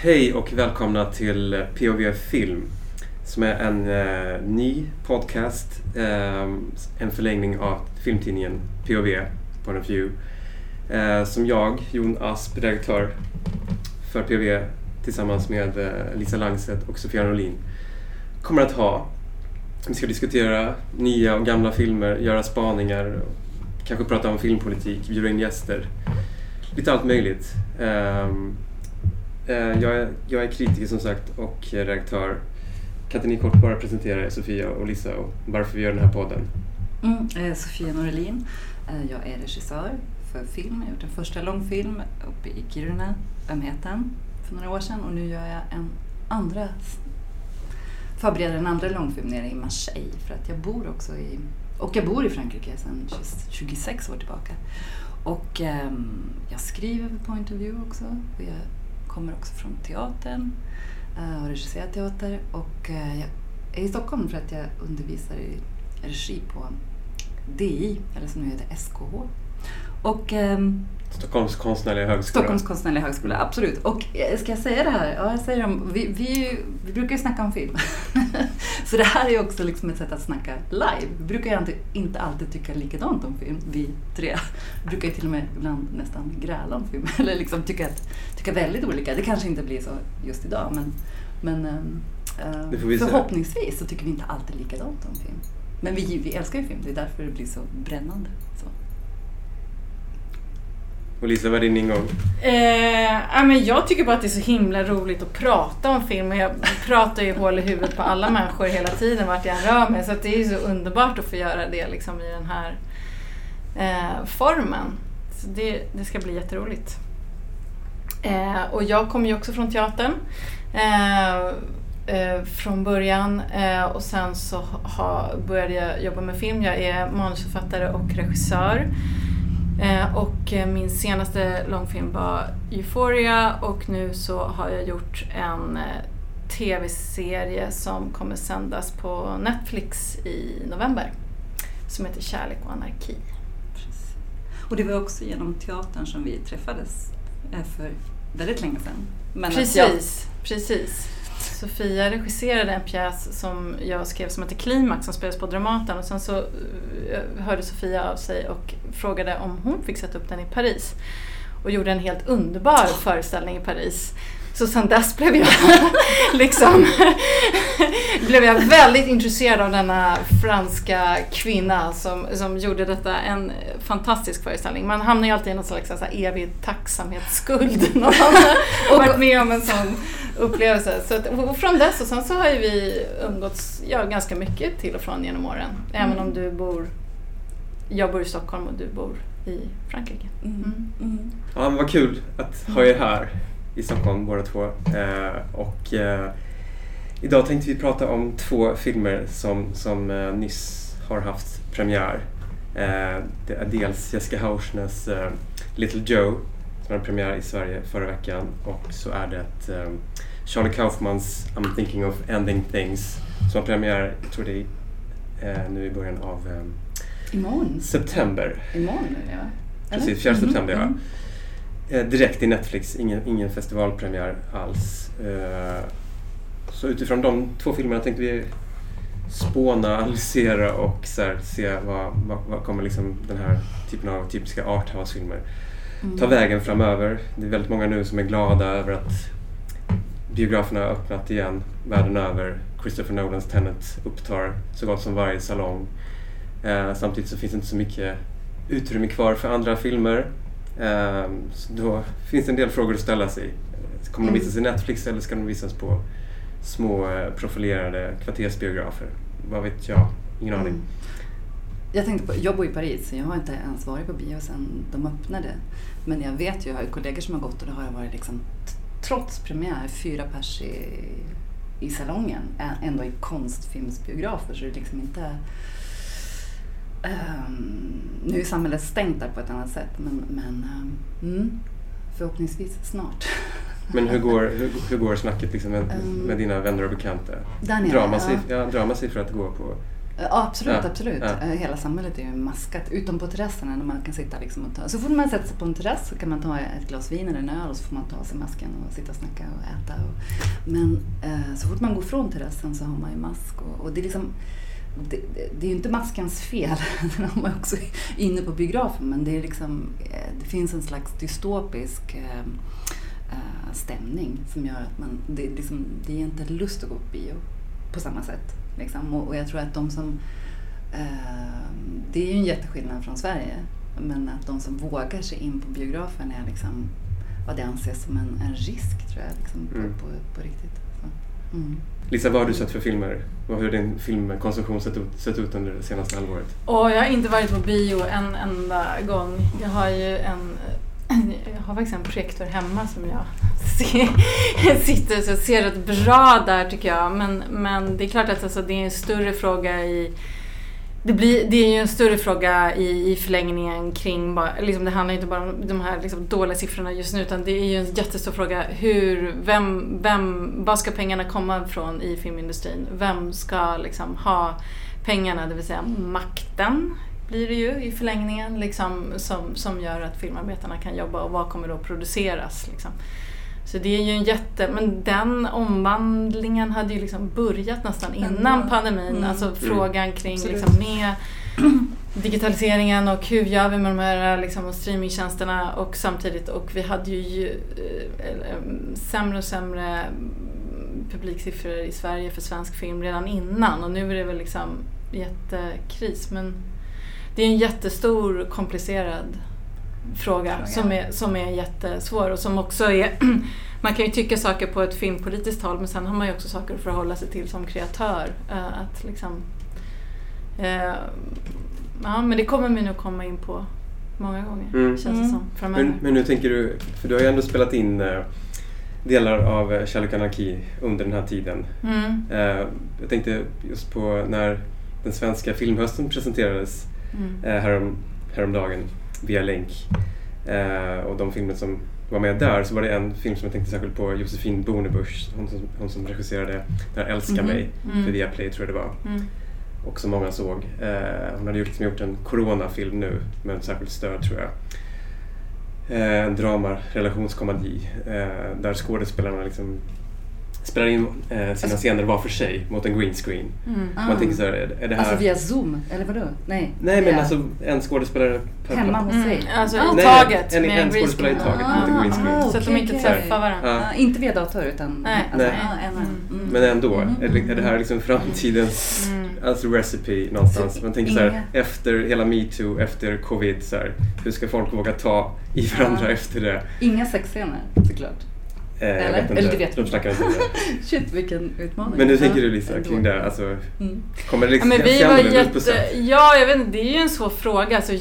Hej och välkomna till POV Film som är en eh, ny podcast, eh, en förlängning av filmtidningen POV, Point of View, eh, som jag, Jon Asp, redaktör för POV tillsammans med eh, Lisa Langset och Sofia Norlin kommer att ha. Vi ska diskutera nya och gamla filmer, göra spaningar, kanske prata om filmpolitik, bjuda in gäster. Lite allt möjligt. Ehm, Eh, jag, är, jag är kritiker som sagt och redaktör. Kan inte ni kort bara presentera er, Sofia och Lisa, och varför vi gör den här podden? Mm, eh, Sofia Norelin. Eh, jag är regissör för film. Jag har gjort en första långfilm uppe i Kiruna, Ömheten, för några år sedan och nu gör jag en andra förbereder en andra långfilm nere i Marseille för att jag bor också i och jag bor i Frankrike sedan 26 år tillbaka. Och eh, jag skriver på Point of View också. Och jag kommer också från teatern eh, och regisserar teater. Och eh, jag är i Stockholm för att jag undervisar i regi på DI, eller som nu heter SKH. Och ehm, Stockholms konstnärliga högskola. Stockholms konstnärliga högskola, absolut. Och eh, ska jag säga det här? Ja, jag säger det. Vi, vi, vi brukar ju snacka om film. så det här är också liksom ett sätt att snacka live. Vi brukar ju inte alltid tycka likadant om film, vi tre. Vi brukar ju till och med ibland nästan gräla om film. Eller liksom tycka, tycka väldigt olika. Det kanske inte blir så just idag, men, men äh, förhoppningsvis så tycker vi inte alltid likadant om film. Men vi, vi älskar ju film, det är därför det blir så brännande. Och Lisa, vad är din ingång? Eh, men jag tycker bara att det är så himla roligt att prata om film. Jag pratar ju hål i huvudet på alla människor hela tiden vart jag än rör mig. Så det är ju så underbart att få göra det liksom i den här eh, formen. Så det, det ska bli jätteroligt. Eh, och jag kommer ju också från teatern eh, eh, från början eh, och sen så ha, började jag jobba med film. Jag är manusförfattare och regissör. Eh, och eh, min senaste långfilm var Euphoria och nu så har jag gjort en eh, tv-serie som kommer sändas på Netflix i november. Som heter Kärlek och anarki. Precis. Och det var också genom teatern som vi träffades för väldigt länge sedan. Men precis, jag... precis. Sofia regisserade en pjäs som jag skrev som heter Klimax som spelas på Dramaten och sen så eh, hörde Sofia av sig och frågade om hon fick sätta upp den i Paris. Och gjorde en helt underbar föreställning i Paris. Så sen dess blev jag, liksom, blev jag väldigt intresserad av denna franska kvinna som, som gjorde detta. En fantastisk föreställning. Man hamnar ju alltid i någon slags så här, evig tacksamhetsskuld när man har varit med om en sån upplevelse. Så att, från dess och sen så har ju vi umgåtts ja, ganska mycket till och från genom åren. Även mm. om du bor, jag bor i Stockholm och du bor i Frankrike. Mm. Mm. mm. Ja, men vad kul att ha er här i Stockholm båda två. Eh, och eh, idag tänkte vi prata om två filmer som, som eh, nyss har haft premiär. Det är dels Jessica Hausners Little Joe som hade premiär i Sverige förra veckan och så är det Charlie Kaufmans I'm thinking of ending things som har premiär, jag tror det är nu i början av Imorgon. september. Imorgon, ja. Precis, 4 september mm ja. Eh, direkt i Netflix, ingen, ingen festivalpremiär alls. Eh, så utifrån de två filmerna tänkte vi spåna, analysera och så här, se vad, vad, vad, kommer liksom den här typen av typiska arthouse-filmer mm. ta vägen framöver. Det är väldigt många nu som är glada över att biograferna har öppnat igen världen över. Christopher Nolans Tenet upptar så gott som varje salong. Eh, samtidigt så finns det inte så mycket utrymme kvar för andra filmer. Ehm, så då finns det en del frågor att ställa sig. Kommer de mm. visas i Netflix eller ska de visas på små eh, profilerade kvartersbiografer? Vad vet jag? Ingen aning. Mm. Jag tänkte på, jag bor i Paris så jag har inte ens varit på bio sedan de öppnade. Men jag vet ju, jag har kollegor som har gått och det har varit liksom trots premiär, fyra pers i, i salongen, ändå i konstfilmsbiografer så det är liksom inte Um, nu är samhället stängt där på ett annat sätt men, men um, mm, förhoppningsvis snart. Men hur går, hur, hur går snacket liksom med, um, med dina vänner och bekanta? Sig, ja. Ja, för att gå på Ja, absolut, Ja, absolut. ja. Eh, Hela samhället är ju maskat, utom på terrasserna när man kan sitta liksom och ta... Så fort man sätter sig på en terrass så kan man ta ett glas vin eller en öl och så får man ta av sig masken och sitta och snacka och äta. Och... Men eh, så fort man går från terrassen så har man ju mask och, och det är liksom det, det, är ju inte maskens fel, den har man också inne på biografen, men det är liksom, eh, det finns en slags dystopisk eh, eh, stämning som gör att man, det, är liksom, det ger inte lust att gå på bio på samma sätt. Liksom. Och, och jag tror att de som, det är ju en jätteskillnad från Sverige, men att de som vågar sig in på biografen är liksom vad det anses som en, en risk tror jag, liksom, på, Mm. på, på riktigt. Mm. Lisa, vad har du sett för filmer? Hur har din filmkonsumtion sett ut, sett ut under det senaste halvåret? Och jag har inte varit på bio en enda gång. Jag har ju en jag har faktiskt en projektor hemma som jag ser, sitter så ser rätt bra där tycker jag. Men, men det är klart att alltså, det är en större fråga i det, blir, det är ju en större fråga i, i förlängningen kring, bara, liksom, det handlar inte bara om de här liksom, dåliga siffrorna just nu utan det är ju en jättestor fråga hur, vem, vem, var ska pengarna komma ifrån i filmindustrin? Vem ska liksom ha pengarna, det vill säga makten blir det ju i förlängningen liksom, som, som gör att filmarbetarna kan jobba och vad kommer då produceras. Liksom. Så det är ju en jätte... Men den omvandlingen hade ju liksom börjat nästan innan Mm. pandemin. Mm. Alltså frågan kring Absolut. liksom, med digitaliseringen och hur gör vi med de här liksom, streamingtjänsterna och samtidigt och vi hade ju eh, sämre och sämre mm, publiksiffror i Sverige för svensk film redan innan och nu är det väl liksom jättekris men det är en jättestor komplicerad fråga, Fråga. Som, är, som är jättesvår och som också är man kan ju tycka saker på ett filmpolitiskt håll men sen har man ju också saker att förhålla sig till som kreatör. eh, Att liksom, eh, ja, men det kommer vi nog komma in på många gånger Mm. känns det Mm. som framöver. Men, men hur tänker du, för du har ju ändå spelat in eh, delar av Kärlek och anarki under den här tiden. Mm, jag tänkte just på när den svenska filmhösten presenterades mm, härom, häromdagen via länk. Eh, och de filmer som var med där så var det en film som jag tänkte särskilt på, Josefin Bornebusch, hon som, hon som regisserade den här Älska Mhm. mig Mm. för Viaplay tror jag det var. mm, Och som många såg. Eh, hon hade ju liksom gjort en coronafilm nu med särskilt stöd tror jag. Eh, en drama, relationskomedi eh, där skådespelarna liksom spelar in eh, sina Alltså- scener var för sig mot en green screen. mm. Ah. Man tänker så här, är, är det här... Alltså via Zoom, eller vadå? Nej, Nej men via- alltså en skådespelare per Hemma hos Mm, sig? alltså Ah, i Nej, taget en, med en green skådespelare i taget mot en green screen. Ah, Så att de inte okej. träffar varandra. Ah, inte via dator utan... Nej. Alltså, Nej. ah, en, Mm. mm. Men ändå, Mm. är, det, är det här liksom framtidens Mm. alltså recipe någonstans? Så Man tänker så här, efter hela metoo, efter covid, så här, hur ska folk våga ta i varandra Ja. efter det? Inga sexscener såklart. Eh, jag Eller? vet inte. Eller det vet De vi. snackar inte det. Shit vilken utmaning. Men hur tänker Ja, du Lisa kring det? Alltså, Mm. kommer det Ja, liksom men vi se var jätte... Ja, jag vet inte, det är ju en svår fråga. Alltså,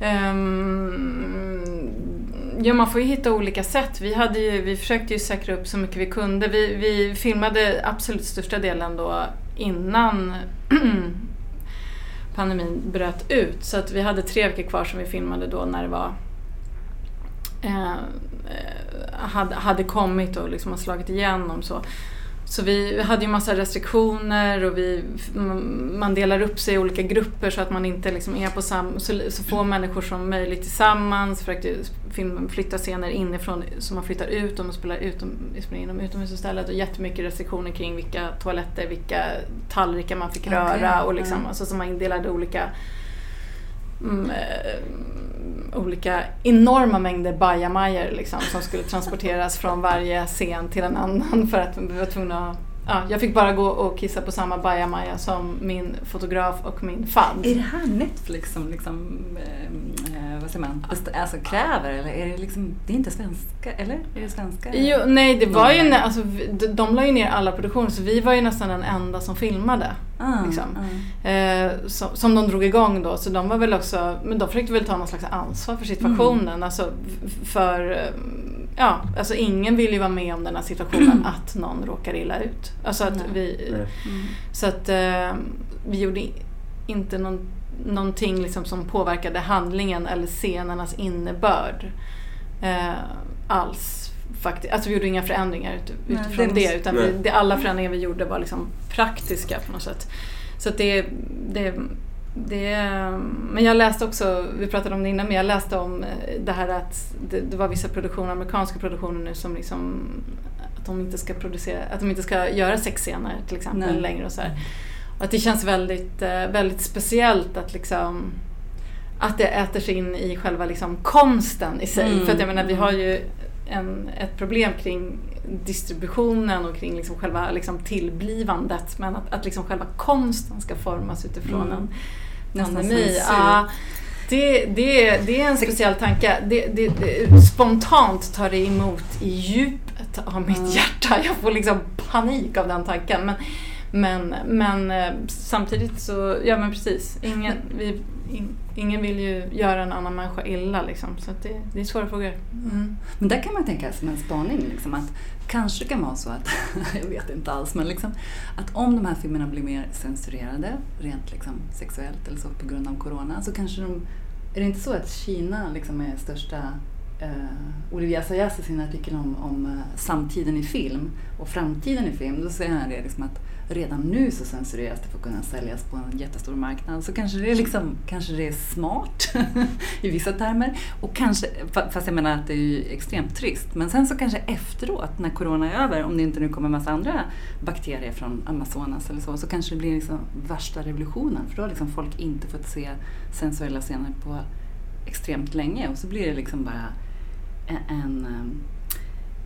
ehm, ja, man får ju hitta olika sätt. Vi, hade ju, vi försökte ju säkra upp så mycket vi kunde. Vi, vi filmade absolut största delen då innan pandemin bröt ut. Så att vi hade tre veckor kvar som vi filmade då när det var eh, eh, hade, hade kommit och liksom har slagit igenom. Så. Så vi hade ju massa restriktioner och vi, man delar upp sig i olika grupper så att man inte liksom är på samma... Så, så få människor som möjligt tillsammans. Försökte film, flytta scener inifrån så man flyttar ut dem och spelar, utom, spelar in dem utomhus istället. Och jättemycket restriktioner kring vilka toaletter, vilka tallrikar man fick Okej, röra och liksom, ja. alltså, så man indelade olika mm, eh, olika enorma mängder bajamajor liksom, som skulle transporteras från varje scen till en annan för att vi var tvungna att Ja, jag fick bara gå och kissa på samma bajamaja som min fotograf och min fadd. Är det här Netflix som liksom, eh, vad säger man, alltså kräver eller är det liksom, det är inte svenska, eller? Är det svenska? Jo, nej, det var ju, alltså, de, de la ju ner alla produktioner så vi var ju nästan den enda som filmade. ah, liksom. ah. Eh, som, som de drog igång då, så de var väl också, men de försökte väl ta någon slags ansvar för situationen. Mm. Alltså för, eh, ja, alltså ingen vill ju vara med om den här situationen att någon råkar illa ut. Alltså att Nej. vi. Mm. så att eh, vi gjorde inte någon, någonting liksom som påverkade handlingen eller scenernas innebörd eh, alls. Faktiskt. Alltså vi gjorde inga förändringar ut, Nej, utifrån det det, måste- utan Nej. vi, det, alla förändringar vi gjorde var liksom praktiska på något sätt. Så att det, det, det, men jag läste också, vi pratade om det innan, men jag läste om eh, det här att det, det var vissa produktioner, amerikanska produktioner nu som liksom att de inte ska producera, att de inte ska göra sexscener till exempel Nej. längre och så här. Att det känns väldigt, eh, väldigt speciellt att liksom att det äter sig in i själva liksom konsten i sig. Mm. För att jag menar, vi har ju en, ett problem kring distributionen och kring liksom själva liksom tillblivandet. Men att, att liksom själva konsten ska formas utifrån Mm. en pandemi. Ja, det, det, det är en speciell tanke. Det, det, det, spontant tar det emot i djupet av mitt Mm. hjärta. Jag får liksom panik av den tanken. Men, men, men eh, samtidigt så, ja men precis. Ingen, vi, in, ingen vill ju göra en annan människa illa liksom. Så det, det är svåra frågor. Mm. Men där kan man tänka som en spaning, liksom, att kanske kan vara så att, jag vet inte alls, men liksom, att om de här filmerna blir mer censurerade, rent liksom, sexuellt eller så på grund av corona, så kanske de, är det inte så att Kina liksom är största Uh, Olivia Sayas i sin artikel om, om eh, samtiden i film och framtiden i film, då säger han det liksom att redan nu så censureras det för att kunna säljas på en jättestor marknad. Så kanske det är, liksom, kanske det är smart i vissa termer. Och kanske, fast jag menar att det är ju extremt trist. Men sen så kanske efteråt, när corona är över, om det inte nu kommer en massa andra bakterier från Amazonas eller så, så kanske det blir liksom värsta revolutionen. För då har liksom folk inte fått se sensuella scener på extremt länge och så blir det liksom bara en, en,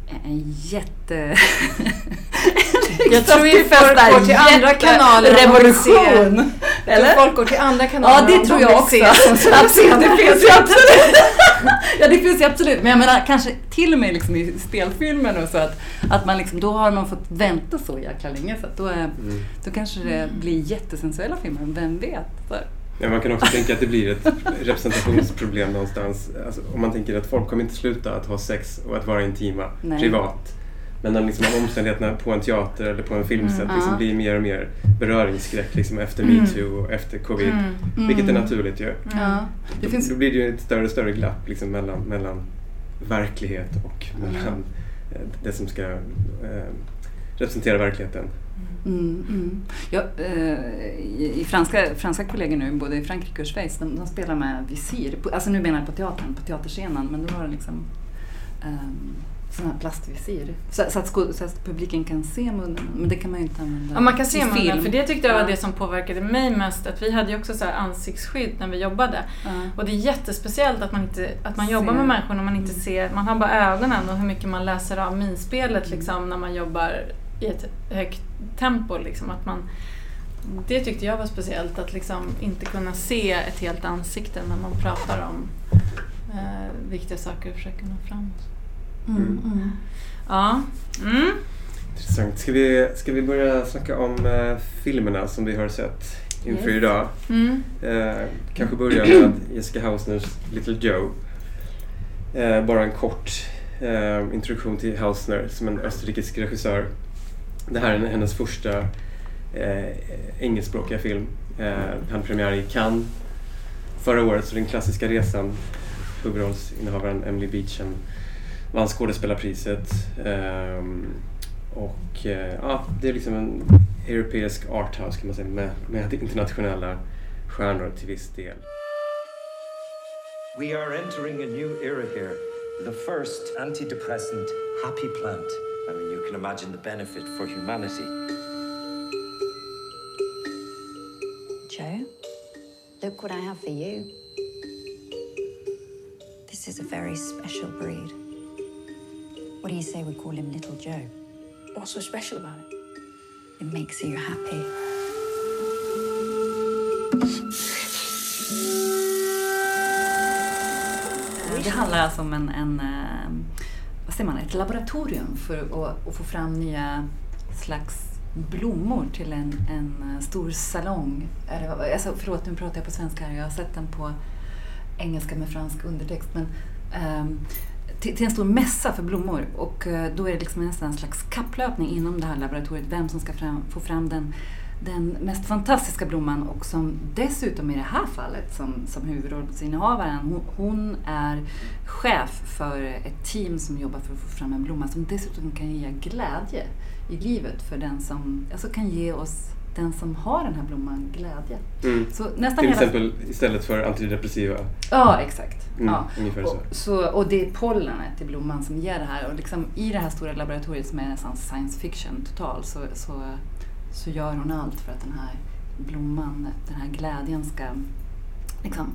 eh, en jätte... Jag tror ju folk går till andra kanaler Revolution! Eller? Folk går till andra kanaler Ja, det de tror jag också. Absolut, det finns ju absolut. Ja, det finns ju absolut. Men jag menar kanske till och med liksom i spelfilmen och så att, att man liksom, då har man fått vänta så jäkla länge så att då, är, Mm. då kanske det blir jättesensuella filmer. Vem vet? Så. Ja, man kan också tänka att det blir ett representationsproblem någonstans. Alltså, om man tänker att folk kommer inte sluta att ha sex och att vara intima Nej. privat. Men när liksom, om omständigheterna på en teater eller på en filmset Mm, liksom, ja. blir mer och mer beröringsskräck liksom, efter Mm. metoo och efter covid. Mm. Vilket är Mm. naturligt ju. Ja, det Då, finns... då blir det ju ett större och större glapp liksom, mellan, mellan verklighet och mellan eh, det som ska eh, representera verkligheten. Mm, mm. Ja, eh, i, franska, franska kollegor nu, både i Frankrike och Schweiz, de, de spelar med visir. På, alltså nu menar jag på teatern, på teaterscenen, men då var det liksom um, sådana här plastvisir. Så, så, att så att publiken kan se munnen, men det kan man ju inte använda Ja, man kan se munnen, film. för det tyckte jag var det som påverkade mig mest. Att vi hade ju också så ansiktsskydd när vi jobbade. Ja. Och det är jättespeciellt att man, inte, att man jobbar med människor när man inte Mm. ser, man har bara ögonen och hur mycket man läser av minspelet liksom, när man jobbar i ett högt tempo. Liksom, att man, det tyckte jag var speciellt, att liksom inte kunna se ett helt ansikte när man pratar om eh, viktiga saker och försöker nå fram. Mm, mm. Ja. Mm. Intressant. Ska vi, ska vi börja snacka om eh, filmerna som vi har sett inför Yes. idag? Mm. Eh, kanske börja med Jessica Hausners Little Joe. Eh, bara en kort eh, introduktion till Hausner som en österrikisk regissör. Det här är hennes första eh, engelskspråkiga film. Eh, han premiär i Cannes förra året, så den klassiska resan. Huvudrollsinnehavaren Emily Beecham vann skådespelarpriset. Ehm, och eh, ja, det är liksom en europeisk arthouse kan man säga med, med internationella stjärnor till viss del. We are entering a new era here. The first antidepressant happy plant. I mean, you can imagine the benefit for humanity. Joe, look what I have for you. This is a very special breed. What do you say we call him Little Joe? What's so special about it? It makes you happy. Det handlar alltså om en, en eh, vad säger man, ett laboratorium för att, att få fram nya slags blommor till en, en eh, stor salong. Alltså, förlåt, nu pratar jag på svenska här. Jag har sett den på engelska med fransk undertext. Men, ehm, till, till en stor mässa för blommor. Och eh, då är det liksom nästan en slags kapplöpning inom det här laboratoriet. Vem som ska fram, få fram den, den mest fantastiska blomman och som dessutom i det här fallet som, som huvudrollsinnehavaren, hon, hon är chef för ett team som jobbar för att få fram en blomma som dessutom kan ge glädje i livet för den som, alltså kan ge oss den som har den här blomman glädje. Mm. Så nästan Till hela... exempel istället för antidepressiva. Ja, exakt. Mm, Ja. Ungefär så. Och, så, och det är pollenet i blomman som ger det här. Och liksom I det här stora laboratoriet som är nästan science fiction total så, så, så gör hon allt för att den här blomman, den här glädjen ska, liksom,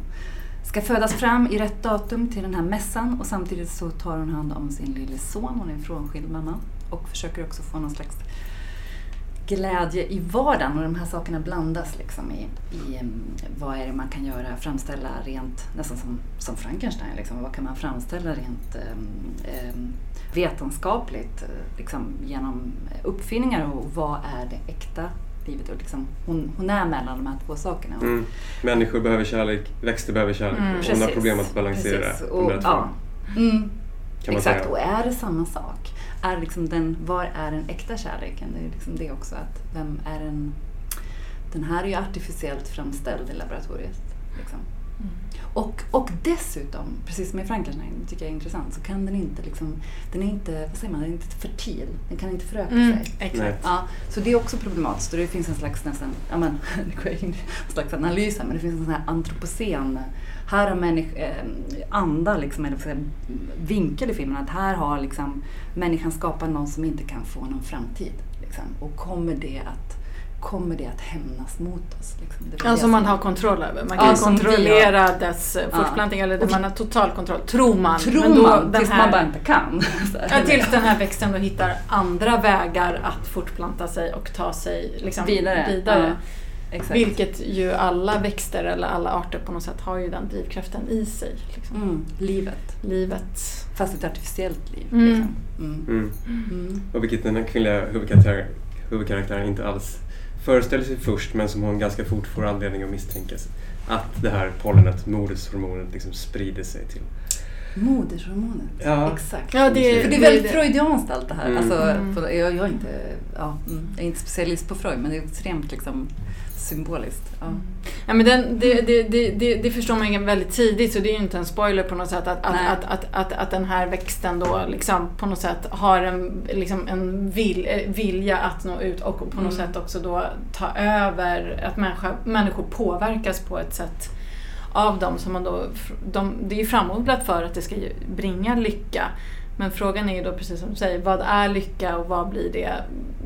ska födas fram i rätt datum till den här mässan och samtidigt så tar hon hand om sin lille son, hon är en frånskild mamma och försöker också få någon slags glädje i vardagen och de här sakerna blandas liksom i, i em, vad är det man kan göra, framställa rent, nästan som, som Frankenstein, liksom, vad kan man framställa rent em, vetenskapligt eh, liksom, genom uppfinningar och vad är det äkta livet? Och liksom, hon, hon är mellan de här två sakerna. Mm. Människor behöver kärlek, växter behöver kärlek. Mm, och hon har problem att balansera precis. de Och, där två. ja. Mm. Exakt, och är det samma sak? Är liksom den, var är den äkta kärleken? Det är liksom det också. Att vem är den, den här är ju artificiellt framställd i laboratoriet. Liksom. Och, och dessutom, precis som i Frankenstein, tycker jag är intressant, så kan den inte, liksom, den är inte, vad säger man, den är inte fertil. Den kan inte föröka Mm, sig. Exakt. Ja, så det är också problematiskt och det finns en slags nästan, ja men, det går in i en slags analys här, men det finns en sån här antropocen, här har människ, eh, anda liksom, eller jag säga, vinkel i filmen, att här har liksom människan skapat någon som inte kan få någon framtid. Liksom. Och kommer det att kommer det att hämnas mot oss? Liksom. Det Ja, det som man har kontroll över. Man Ja, kan som vi kontrollera dess eh, Ja. fortplantning eller Och- man har total kontroll, tror man. Tror Men då man, den tills här- man bara inte kan. Ja, tills den här växten då hittar andra vägar att fortplanta sig och ta sig liksom Vidare. vidare. Ja. Vilket ju alla växter eller alla arter på något sätt har ju den drivkraften i sig. Liksom. Mm, livet. Livet. Fast ett artificiellt liv. Mm. Liksom. Mm. Mm. Mm. Och vilket den här kvinnliga huvudkaraktären, huvudkaraktären inte alls föreställer sig först men som hon ganska fort får anledning att misstänka. Att det här pollenet, modershormonet, liksom sprider sig till. Modershormonet. Ja. Exakt. Ja, det, För det är väldigt freudianskt allt det här. Mm. Alltså, Mm. jag, jag, är inte, ja, mm, jag är inte specialist på Freud men det är extremt liksom, symboliskt. Ja. Ja, men den, det, det, det, det, förstår man ju väldigt tidigt så det är ju inte en spoiler på något sätt att, att, att, att, att, att den här växten då liksom på något sätt har en, liksom en vil, eh, vilja att nå ut och på något Mm. sätt också då ta över, att människa, människor påverkas på ett sätt av dem som man då, de, det är ju framodlat för att det ska bringa lycka. Men frågan är ju då precis som du säger, vad är lycka och vad blir det?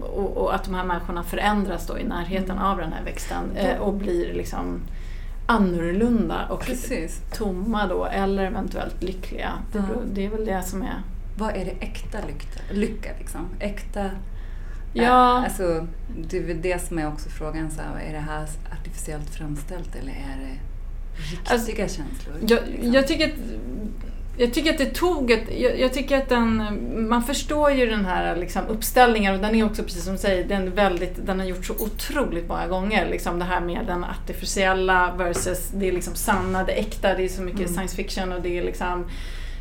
Och, och att de här människorna förändras då i närheten Mm. av den här växten eh, och blir liksom annorlunda och Precis. tomma då eller eventuellt lyckliga. Det, beror- det är väl det som är... Vad är det äkta lycka? lycka liksom? Äkta... Ja. Äh, alltså, det är väl det som är också frågan. Så här, är det här artificiellt framställt eller är det riktiga Alltså, känslor? Jag, liksom? jag, tycker att, jag tycker att det tog ett... Jag, jag tycker att den... Man förstår ju den här liksom, uppställningen och den är också precis som du säger, den, är väldigt, den har gjort så otroligt många gånger. Liksom det här med den artificiella versus det är liksom sanna, det äkta. Det är så mycket Mm. science fiction och det är liksom...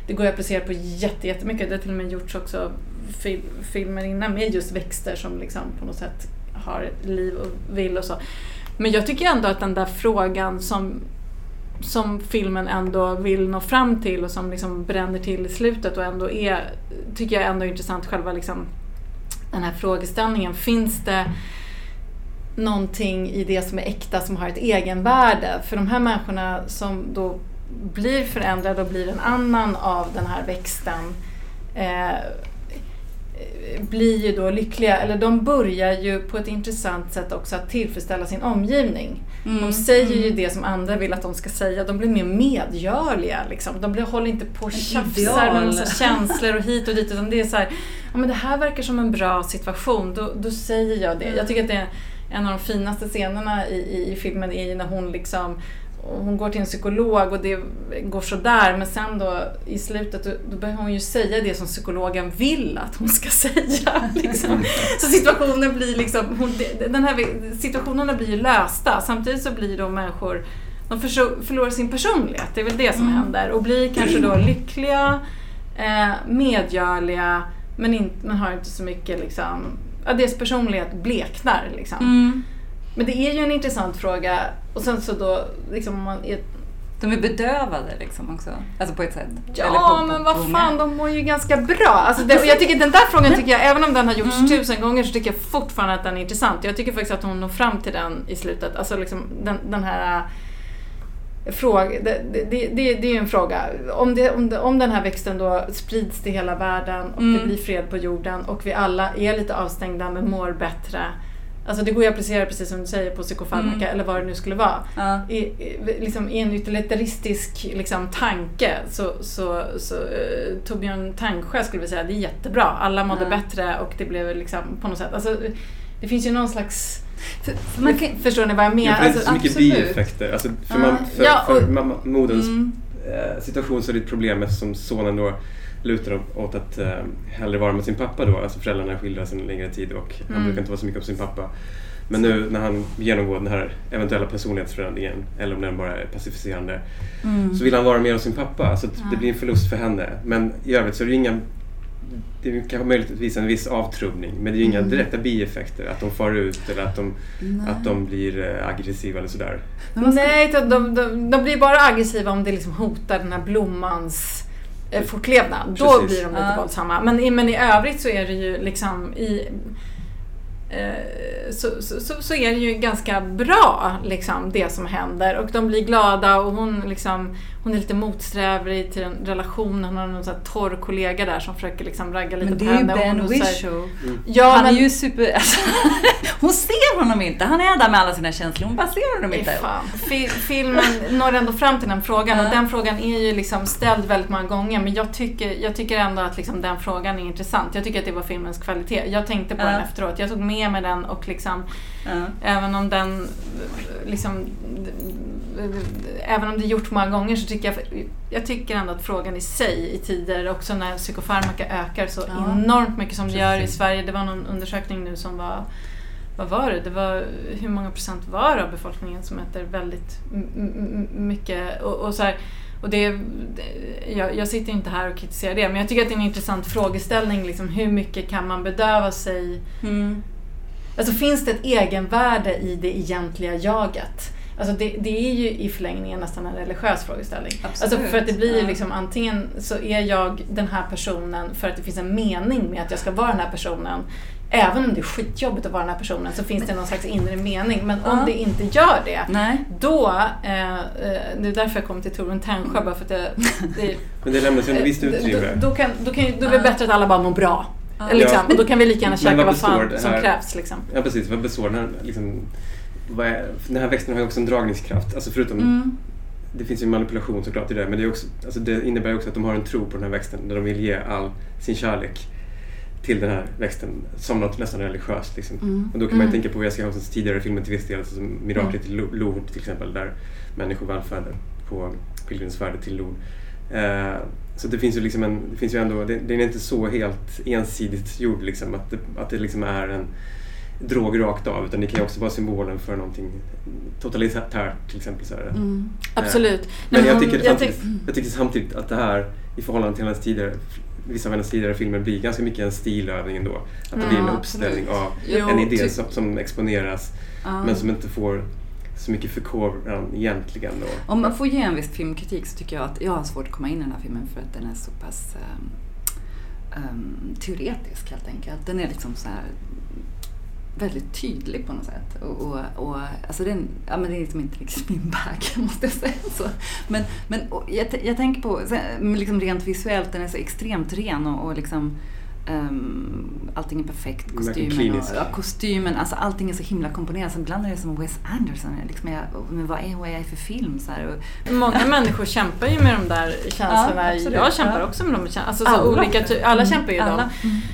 Det går att applicera på jätte, jättemycket. Det har till och med gjorts också fil, filmer innan med just växter som liksom på något sätt har liv och vill och så. Men jag tycker ändå att den där frågan som som filmen ändå vill nå fram till och som liksom bränner till i slutet och ändå är, tycker jag ändå är intressant själva liksom den här frågeställningen. Finns det någonting i det som är äkta som har ett egenvärde? För de här människorna som då blir förändrade och blir en annan av den här växten eh, blir ju då lyckliga, eller de börjar ju på ett intressant sätt också att tillfredsställa sin omgivning. Mm. De säger ju Mm. det som andra vill att de ska säga. De blir mer medgörliga. Liksom. De blir, håller inte på och tjafsar med massa känslor och hit och dit. Utan det är så här, ja men det här verkar som en bra situation. Då, då säger jag det. Jag tycker att det är en av de finaste scenerna i, i, i filmen är ju när hon liksom hon går till en psykolog och det går sådär men sen då i slutet då, då börjar hon ju säga det som psykologen vill att hon ska säga. Liksom. Så situationen blir liksom, hon, den här situationerna blir ju lösta samtidigt så blir då människor de förlorar sin personlighet, det är väl det som Mm. händer och blir kanske då lyckliga, eh, medgörliga men, in, men har inte så mycket liksom, ja, deras personlighet bleknar liksom. Mm. Men det är ju en intressant fråga och sen så då, liksom om man är, De är bedövade liksom också. Alltså på ett sätt. Ja, på- men vad fan, de mår ju ganska bra. Alltså det, jag tycker den där frågan tycker jag, även om den har gjorts Mm. tusen gånger, så tycker jag fortfarande att den är intressant. Jag tycker faktiskt att hon når fram till den i slutet. Alltså liksom den, den här äh, fråga, det, det, det, det är ju en fråga. Om, det, om, det, om den här växten då sprids till hela världen och det Mm. blir fred på jorden och vi alla är lite avstängda men mår bättre. Alltså det går ju att applicera precis som du säger på psykofarmaka Mm. eller vad det nu skulle vara Ja. i, i, liksom, i en utilitaristisk liksom, tanke så, så, så uh, Torbjörn Tangsjö skulle vi säga det är jättebra. Alla mådde Ja. bättre och det blev liksom på något sätt. Alltså, det finns ju någon slags... För, för man kan, Förstår ni vad jag Ja, menar? för det är inte så Alltså, mycket absolut. bieffekter. Alltså, för, Ja. man, för, Ja, och- för mamma, moderns mm, eh, situation så är det ett problem eftersom sonen då lutar åt att eh, hellre vara med sin pappa då. Alltså föräldrarna skildras en längre tid och han Mm. brukar inte vara så mycket hos sin pappa. Men nu när han genomgår den här eventuella personlighetsförändringen, eller om den bara är pacificerande, mm. så vill han vara mer hos sin pappa. Så att Ja. det blir en förlust för henne. Men i övrigt så är det inga det är kanske möjligtvis en viss avtrubbning men det är ju inga Mm. direkta bieffekter. Att de far ut eller att de, Nej. att de blir eh, aggressiva eller sådär. Nej, de, de, de, de blir bara aggressiva om det liksom hotar den här blommans eh, fortlevnad. Då Precis. blir de lite Ja. våldsamma. Men, i- men i övrigt så är det ju liksom i eh, så, så, så, så är det ju ganska bra liksom, det som händer och de blir glada och hon, liksom, hon är lite motsträvig till en relation. Hon har någon sån torr kollega där som försöker liksom ragga lite Men på det är ju henne. Ben Whishaw. Ja, han men, är ju super... Alltså, hon ser honom inte. Han är där med alla sina känslor. Hon bara ser honom inte. Filmen når ändå fram till den frågan och den frågan är ju liksom ställd väldigt många gånger men jag tycker, jag tycker ändå att liksom den frågan är intressant. Jag tycker att det var filmens kvalitet. Jag tänkte på den efteråt. Jag tog med mig den och liksom även om den liksom även om det är gjort många gånger så tycker jag jag tycker ändå att frågan i sig i tider också när psykofarmaka ökar så Ja. enormt mycket som det gör i. Sverige. Det var någon undersökning nu som var vad var det? Det var hur många procent var det av befolkningen som äter väldigt mycket och, och så här, och det- jag, jag sitter inte här och kritiserar det men jag tycker att det är en intressant frågeställning liksom, hur mycket kan man bedöva sig Mm. Alltså finns det ett egenvärde i det egentliga jaget? Alltså det, det är ju i förlängningen nästan en religiös frågeställning. Absolut. Alltså för att det blir ju liksom antingen så är jag den här personen för att det finns en mening med att jag ska vara den här personen. Även om det är skitjobbigt att vara den här personen så finns det någon slags inre mening. Men om Ja. det inte gör det, Nej. då, eh, eh, det är därför jag kom till Torun Tännsjö, bara för att det, det Men det lämnas ju en visst utrymme. Då, då, kan, då, kan, då är det bättre att alla bara mår bra. Ja. Liksom. Ja. Och då kan vi lika gärna käka vad vad fan som krävs. Liksom. Ja precis, vad består den här liksom, vad är, Den här växten har ju också en dragningskraft. Alltså förutom, Mm. det finns ju manipulation såklart i det, men det, är också, alltså det innebär också att de har en tro på den här växten där de vill ge all sin kärlek till den här växten som något nästan religiöst. Liksom. Mm. Och då kan man ju Mm. tänka på Jessica Hansens tidigare filmer till viss del, alltså som Miraklet i Lo- Lourdes till exempel, där människor vallfärdar på pilgrimsfärder till Lourdes. Eh, så det finns ju liksom en, det finns ju ändå, det, den är inte så helt ensidigt gjord liksom, att det, att det liksom är en drog rakt av, utan det kan ju också vara symbolen för någonting totalitärt till exempel. Så här. Mm. Absolut. Men Nej, jag tycker, jag jag tycker samtidigt att det här i förhållande till hennes tidigare, vissa av hennes tidigare filmer blir ganska mycket en stilövning ändå. Att det blir en Ja, uppställning absolut. av Jo, en idé som, som exponeras Ja. men som inte får så mycket förkovran egentligen. Då. Om man får ge en viss filmkritik så tycker jag att jag har svårt att komma in i den här filmen för att den är så pass ehm, ehm, teoretisk helt enkelt. Den är liksom så här väldigt tydlig på något sätt. Och, och, och, alltså det, är, ja, men det är liksom inte liksom min bag, måste jag säga. Så. Men, men jag, jag tänker på, liksom rent visuellt, den är så extremt ren och, och liksom Um, allting är perfekt, kostymen, och, ja, kostymen, alltså allting är så himla komponerat. Så ibland är det som Wes Anderson, liksom jag, men vad är, vad är jag för film? Så här, och, Många människor kämpar ju med de där känslorna. Ja, jag kämpar Ja. också med de känslorna. Alltså, så Alla. olika ty- alla Mm, kämpar ju alla. dem,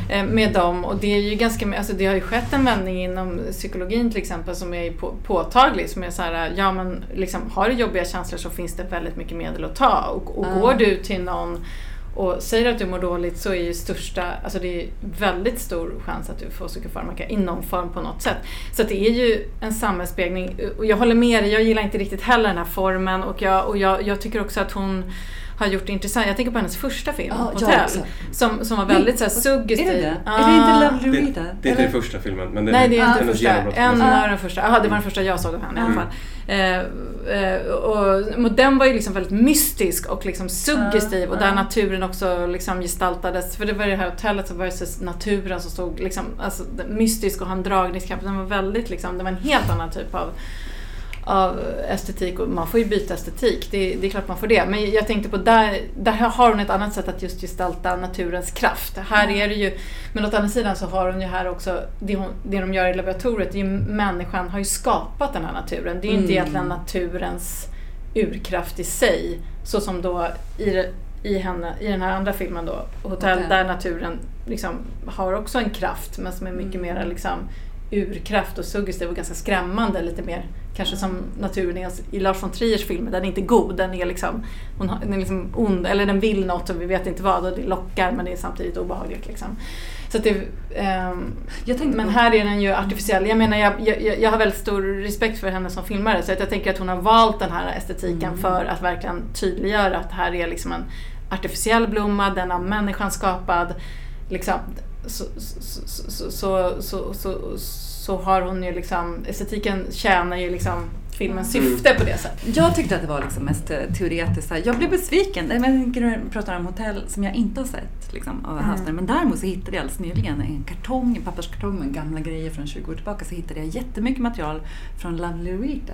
eh, med dem. Och det, är ju ganska, alltså, det har ju skett en vändning inom psykologin till exempel som är på, påtaglig. Som är så här, ja men liksom, har du jobbiga känslor så finns det väldigt mycket medel att ta. Och, och går du till någon och säger att du mår dåligt så är ju största, alltså det är väldigt stor chans att du får psykofarmaka i någon form på något sätt. Så att det är ju en samhällsspegling och jag håller med dig, jag gillar inte riktigt heller den här formen och jag, och jag, jag tycker också att hon har gjort det intressant. Jag tänker på hennes första film, jag Hotell, som, som var väldigt så här, suggestiv. Är det det? Ja. Är det inte Lovely Det, Rita? det är inte den första filmen, men det Nej, det är inte första. En säga. av de första. Jaha, det var den första jag såg av henne i alla Mm. fall. Eh, eh, och, och den var ju liksom väldigt mystisk och liksom suggestiv och där naturen också liksom gestaltades. För det var det här hotellet som versus naturen som stod liksom, alltså mystisk och har en dragningskraft. Den var väldigt liksom, det var en helt annan typ av av estetik och man får ju byta estetik, det, det är klart man får det. Men jag tänkte på där, där har hon ett annat sätt att just gestalta naturens kraft. Här är det ju, men åt andra sidan så har hon ju här också, det, hon, det de gör i laboratoriet, det är ju människan har ju skapat den här naturen. Det är ju inte Mm. egentligen naturens urkraft i sig, så som då i, i, henne, i den här andra filmen då, Hotell, Hotell. där naturen liksom har också en kraft men som är mycket Mm. mer liksom urkraft och suggestiv och ganska skrämmande lite mer. Kanske som naturen är i Lars von Triers filmer, den är inte god, den är liksom, hon har, den är liksom ond, eller den vill något och vi vet inte vad och det lockar men det är samtidigt obehagligt. Liksom. Så det, ehm, Jag tänkte men här är den ju artificiell. Jag menar, jag, jag, jag har väldigt stor respekt för henne som filmare så att jag tänker att hon har valt den här estetiken Mm. för att verkligen tydliggöra att det här är liksom en artificiell blomma, den av människan skapad. Liksom, så, så, så, så, så, har hon ju liksom, estetiken tjänar ju liksom filmens Mm. syfte på det sättet. Jag tyckte att det var liksom mest eh, teoretiskt. Jag blev besviken. Jag pratar om hotell som jag inte har sett liksom, av Mm. Men däremot så hittade jag alldeles nyligen en kartong, en papperskartong med gamla grejer från 20 år tillbaka. Så hittade jag jättemycket material från Lovely Rita.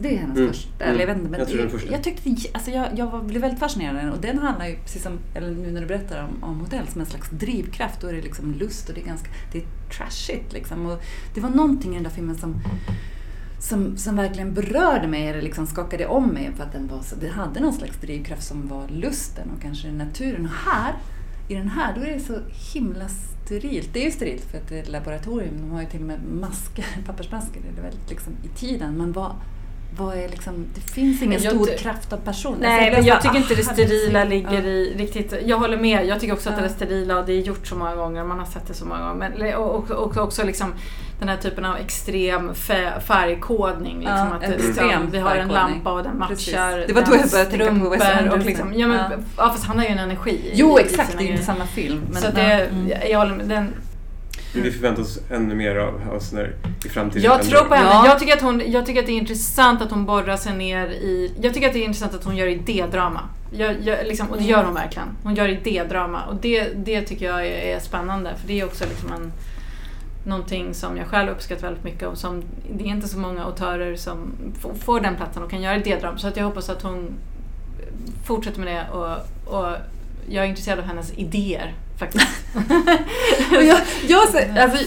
Det är hennes Mm. första. Mm. Eller jag vet inte, men Jag tror det- första. jag tyckte alltså jag, jag blev väldigt fascinerad av den. Och den handlar ju, precis som, eller nu när du berättar om, om hotell, som en slags drivkraft. Då är det liksom lust och det är ganska, det är trashigt liksom. Och det var någonting i den där filmen som som, som verkligen berörde mig eller liksom skakade om mig för att den var så, det hade någon slags drivkraft som var lusten och kanske naturen. Och här, i den här, då är det så himla sterilt. Det är ju sterilt för att det är ett laboratorium. De har ju till och med masker, pappersmasker. Det är väldigt liksom i tiden. Men vad, vad är liksom, det finns ingen Jag stor ty- kraft av person. Alltså, Nej, blev men så jag tycker inte det ah, sterila ligger jag i riktigt... Jag håller med. Jag tycker också att Ja. det är sterila och det är gjort så många gånger. Man har sett det så många gånger. Men, och, och, och också liksom den här typen av extrem fä- färgkodning. Liksom, Ja, att extrem vi har en lampa och den Precis. matchar Det var då jag började tänka på Wes Anderson. liksom, ja, men, Ja. ja. fast han har ju en energi. i- Jo, i exakt. sina Det är inte samma film. Men, så det, mm. jag. Den, Men vi förväntar oss ännu mer av Hausner i framtiden. Jag tror på henne. Ja. Jag, tycker att hon, jag tycker att det är intressant att hon borrar sig ner i... Jag tycker att det är intressant att hon gör idédrama. Jag, jag, liksom, och det gör hon verkligen. Hon gör idédrama och det, det tycker jag är, är spännande för det är också liksom en, någonting som jag själv uppskattar väldigt mycket och som det är inte så många autörer som f- får den platsen och kan göra idédrama så att jag hoppas att hon fortsätter med det och, och jag är intresserad av hennes idéer faktiskt. Och jag, jag, alltså,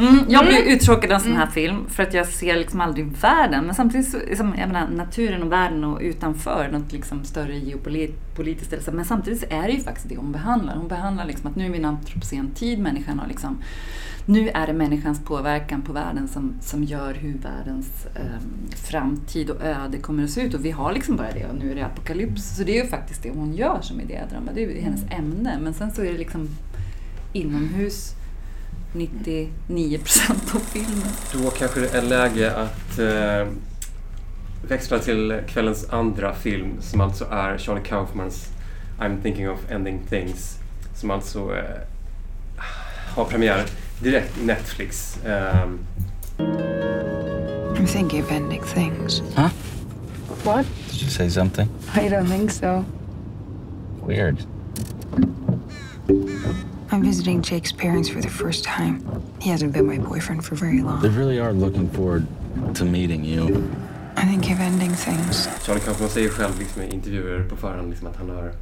mm, jag blir Mm. uttråkad av en sån här Mm. film för att jag ser liksom aldrig världen. Men samtidigt så, liksom, jag menar, naturen och världen och utanför något liksom större geopolitiskt. så. Men samtidigt så är det ju faktiskt det hon behandlar. Hon behandlar liksom att nu är vi i en antropocen tid. Människan har liksom, nu är det människans påverkan på världen som, som gör hur världens ehm, framtid och öde kommer att se ut. Och vi har liksom bara det och nu är det apokalyps. Så det är ju faktiskt det hon gör som idédrama. Det är ju hennes ämne. Men sen så är det liksom inomhus 99 procent av filmen. Då kanske det är läge att eh, växla till kvällens andra film som alltså är Charlie Kaufmans I'm thinking of ending things. Som alltså eh, har premiär direkt i Netflix. Ehm, I'm thinking of ending things. Did you say something? I don't think so. Weird. I'm visiting Jake's parents for the first time. He hasn't been my boyfriend for very long. They really are looking forward to meeting you. I think of ending things. Charlie Kaufman säger själv liksom, i intervjuer på förhand liksom, att han har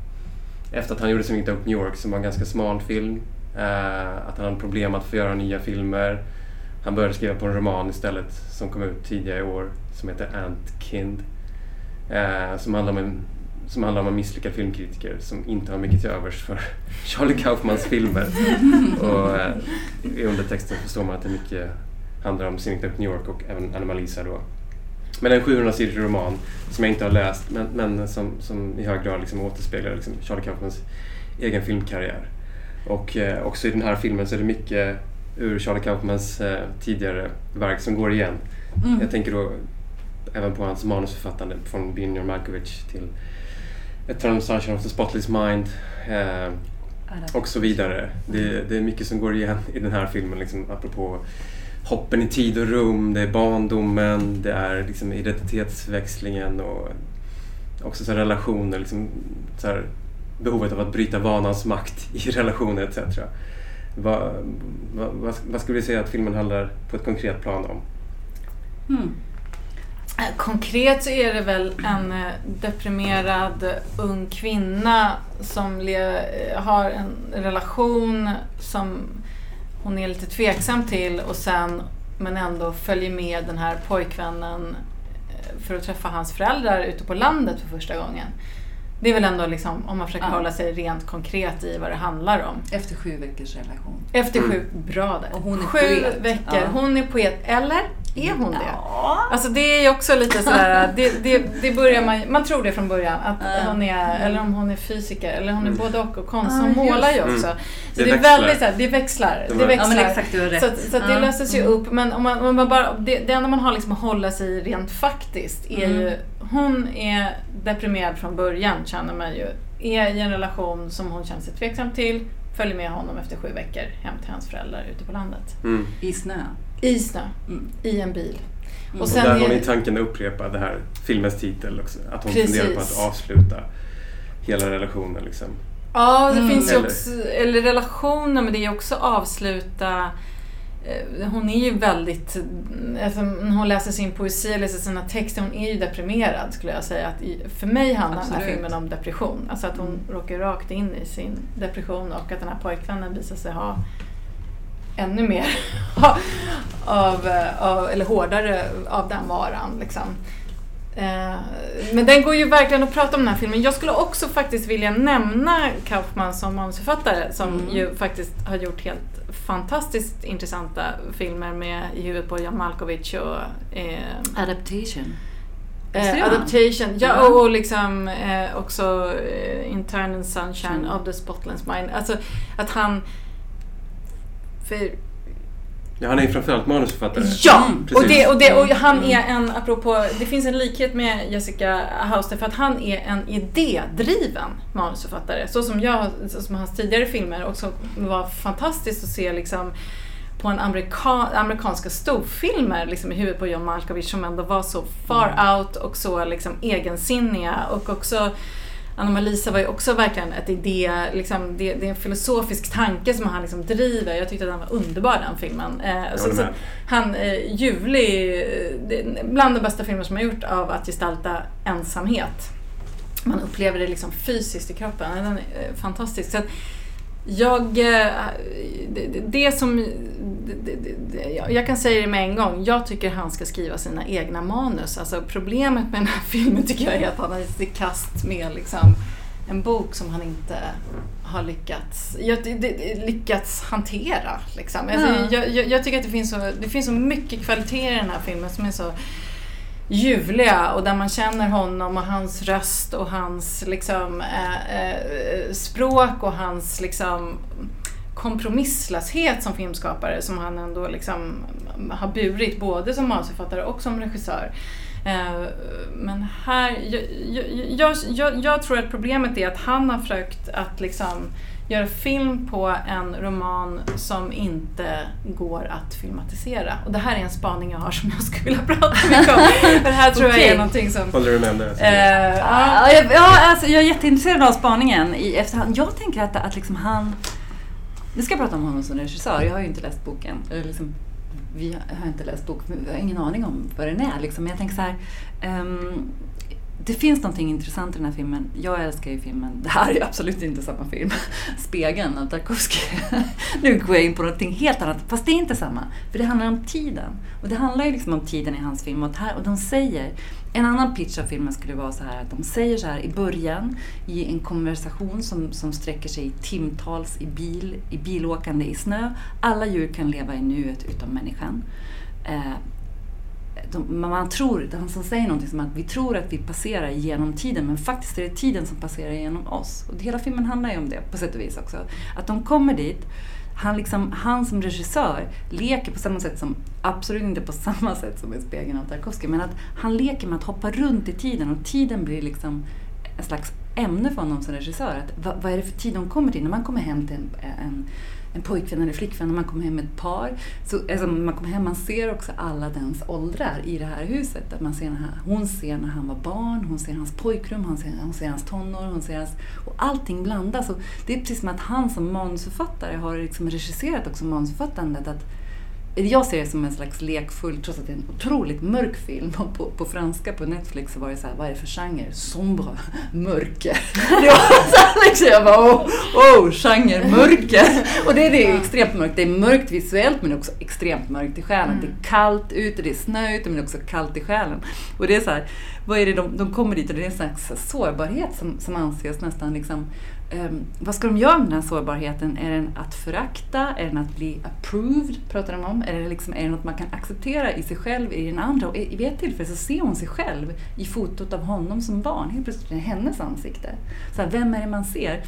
efter att han gjorde Swinging Up New York som var en ganska smal film eh, att han hade problem att få göra nya filmer. Han började skriva på en roman istället som kom ut tidigare i år som heter Antkind. Eh, som, handlar om en, som handlar om en misslyckad filmkritiker som inte har mycket till övers för Charlie Kaufmans filmer. Och eh, i undertexten förstår man att det mycket handlar om Up New York och även Anomalisa då. Men en 700 sidor roman som jag inte har läst men, men som, som i hög grad liksom återspeglar liksom Charlie Kaufmans egen filmkarriär. Och eh, också i den här filmen så är det mycket ur Charlie Kaufmans eh, tidigare verk som går igen. Jag tänker då även på hans manusförfattande från Binjar Malkovich till Eternal Sunshine of the Spotless Mind eh, och så vidare. Det, det är mycket som går igen i den här filmen, liksom, apropå hoppen i tid och rum, det är barndomen, det är liksom identitetsväxlingen och också så relationer, liksom, så här, behovet av att bryta vanans makt i relationer etc. Vad, vad, vad, skulle du säga att filmen handlar på ett konkret plan om? Mm. Konkret så är det väl en eh, deprimerad ung kvinna som le- har en relation som hon är lite tveksam till och sen men ändå följer med den här pojkvännen eh, för att träffa hans föräldrar ute på landet för första gången. Det är väl ändå liksom, om man försöker Ja. hålla sig rent konkret i vad det handlar om. Efter sju veckors relation. Efter sju, bra där. Och hon är sju poet. veckor. Ja. Hon är poet. Eller är hon det? Ja. Alltså det är ju också lite sådär, det, det, det börjar man, man tror det från början att Ja. hon är, eller om hon är fysiker, eller hon är Mm. både och och konst. Hon målar ju också. Mm. Så Det det, är växlar. väldigt såhär, det växlar. Det växlar. Ja men exakt, du har rätt. Så, så att det löses ju Mm. upp. Men om man, om man bara, det, det enda man har liksom att hålla sig i rent faktiskt är Mm. ju, hon är deprimerad från början känner man ju. Är i en relation som hon känner sig tveksam till, följer med honom efter sju veckor hem till hans föräldrar ute på landet. Mm. I snö. I snö, Mm. i en bil. Mm. Och Och sen där är- har ni tanken att upprepa det här filmens titel också. Att hon Precis. funderar på att avsluta hela relationen. Liksom. Ja, det Mm. finns ju Eller- också, eller relationer, men det är också avsluta eh, hon är ju väldigt, alltså, när hon läser sin poesi, läser sina texter, hon är ju deprimerad skulle jag säga. Att för mig handlar den här filmen om depression. Alltså att hon Mm. råkar rakt in i sin depression och att den här pojkvännen visar sig ha ännu mer av, av, eller hårdare av den varan. Liksom. Eh, Men den går ju verkligen att prata om den här filmen. Jag skulle också faktiskt vilja nämna Kaufman som manusförfattare som Mm. ju faktiskt har gjort helt fantastiskt intressanta filmer med I huvudet på Jan Malkovich och eh, Adaptation. Eh? Adaptation. Ja, och, och liksom eh, också eh, Intern and Sunshine Mm. of the Spotless Mind. Alltså att han... För Ja, han är ju framförallt manusförfattare. Ja! Mm, och, det, precis. och, det, och han Mm. är en, apropå, det finns en likhet med Jessica Hauster för att han är en idédriven manusförfattare. Så som jag, så som hans tidigare filmer och som var fantastiskt att se liksom på en amerika, amerikanska storfilmer liksom i huvudet på John Malkovich som ändå var så far Mm. out och så liksom egensinniga och också Anna-Malisa var ju också verkligen ett idé, liksom, det, det är en filosofisk tanke som han liksom driver. Jag tyckte att den var underbar den filmen. Eh, så, så, han, eh, ljuvlig, eh, bland de bästa filmer som har gjort av att gestalta ensamhet. Man upplever det liksom fysiskt i kroppen. Den är eh, fantastisk. Så att jag, eh, det- det som, det, det, jag- kan säga det med en gång, jag tycker han ska skriva sina egna manus. Alltså problemet med den här filmen tycker jag är att han har gett sig kast med liksom en bok som han inte har lyckats, lyckats hantera. Liksom. Alltså, Ja. jag, jag, jag tycker att det finns, så, det finns så mycket kvalitet i den här filmen som är så ljuvliga och där man känner honom och hans röst och hans liksom, eh, eh, språk och hans liksom, kompromisslöshet som filmskapare som han ändå liksom har burit både som manusförfattare och som regissör. Eh, Men här, jag, jag, jag, jag, jag tror att problemet är att han har försökt att liksom göra film på en roman som inte går att filmatisera. Och det här är en spaning jag har som jag skulle vilja prata mycket om. För det här tror jag Okej. är någonting som... Håller du med om det? Eh, ja. Ja, jag, ja, alltså, jag är jätteintresserad av spaningen i efterhand. Jag tänker att, att liksom han... Nu ska jag prata om honom som regissör. Jag har ju inte läst boken. Eller liksom, vi har, har inte läst boken. Vi har ingen aning om vad den är. Liksom. Men jag tänker så här. Um, det finns någonting intressant i den här filmen. Jag älskar ju filmen. Det här är ju absolut inte samma film. Spegeln av Tarkovsky. nu går jag in på någonting helt annat. Fast det är inte samma. För det handlar om tiden. Och det handlar ju liksom om tiden i hans film. Och, här, och de säger... En annan pitch av filmen skulle vara så här att de säger så här i början i en konversation som, som sträcker sig i timtals i bil, i bilåkande i snö. Alla djur kan leva i nuet utom människan. Eh, de, man tror, han som säger någonting som att vi tror att vi passerar genom tiden men faktiskt är det tiden som passerar genom oss. Och hela filmen handlar ju om det på sätt och vis också. Att de kommer dit, han, liksom, han som regissör leker på samma sätt som, absolut inte på samma sätt som i Spegeln av Tarkovsky, men att han leker med att hoppa runt i tiden och tiden blir liksom en slags ämne för honom som regissör. Att, vad, vad är det för tid de kommer till? När man kommer hem till en, en, en pojkvän eller flickvän, man kommer hem med ett par. Så, alltså, man kommer hem, man ser också alla dens åldrar i det här huset. Att man ser när hon ser när han var barn, hon ser hans pojkrum, hon ser, hon ser hans tonår, hon ser hans... Och allting blandas. Och det är precis som att han som manusförfattare har liksom regisserat också manusförfattandet. Att, jag ser det som en slags lekfull, trots att det är en otroligt mörk film. Och på, på franska på Netflix så var det så här, vad är det för genre? Sombre, mörker. Det var så här, liksom, jag bara, oh, oh, genre, mörker. Och det, det är extremt mörkt. Det är mörkt visuellt men det är också extremt mörkt i själen. Mm. Det är kallt ute, det är snö ute men det är också kallt i själen. Och det är så här, vad är det de, de kommer dit och det är en slags sårbarhet som, som anses nästan liksom Um, vad ska de göra med den här sårbarheten? Är den att förakta? Är den att bli approved? Pratar de om. Är det, liksom, är det något man kan acceptera i sig själv, i den andra? Och vid ett tillfälle så ser hon sig själv i fotot av honom som barn. Helt plötsligt är det hennes ansikte. Så här, vem är det man ser?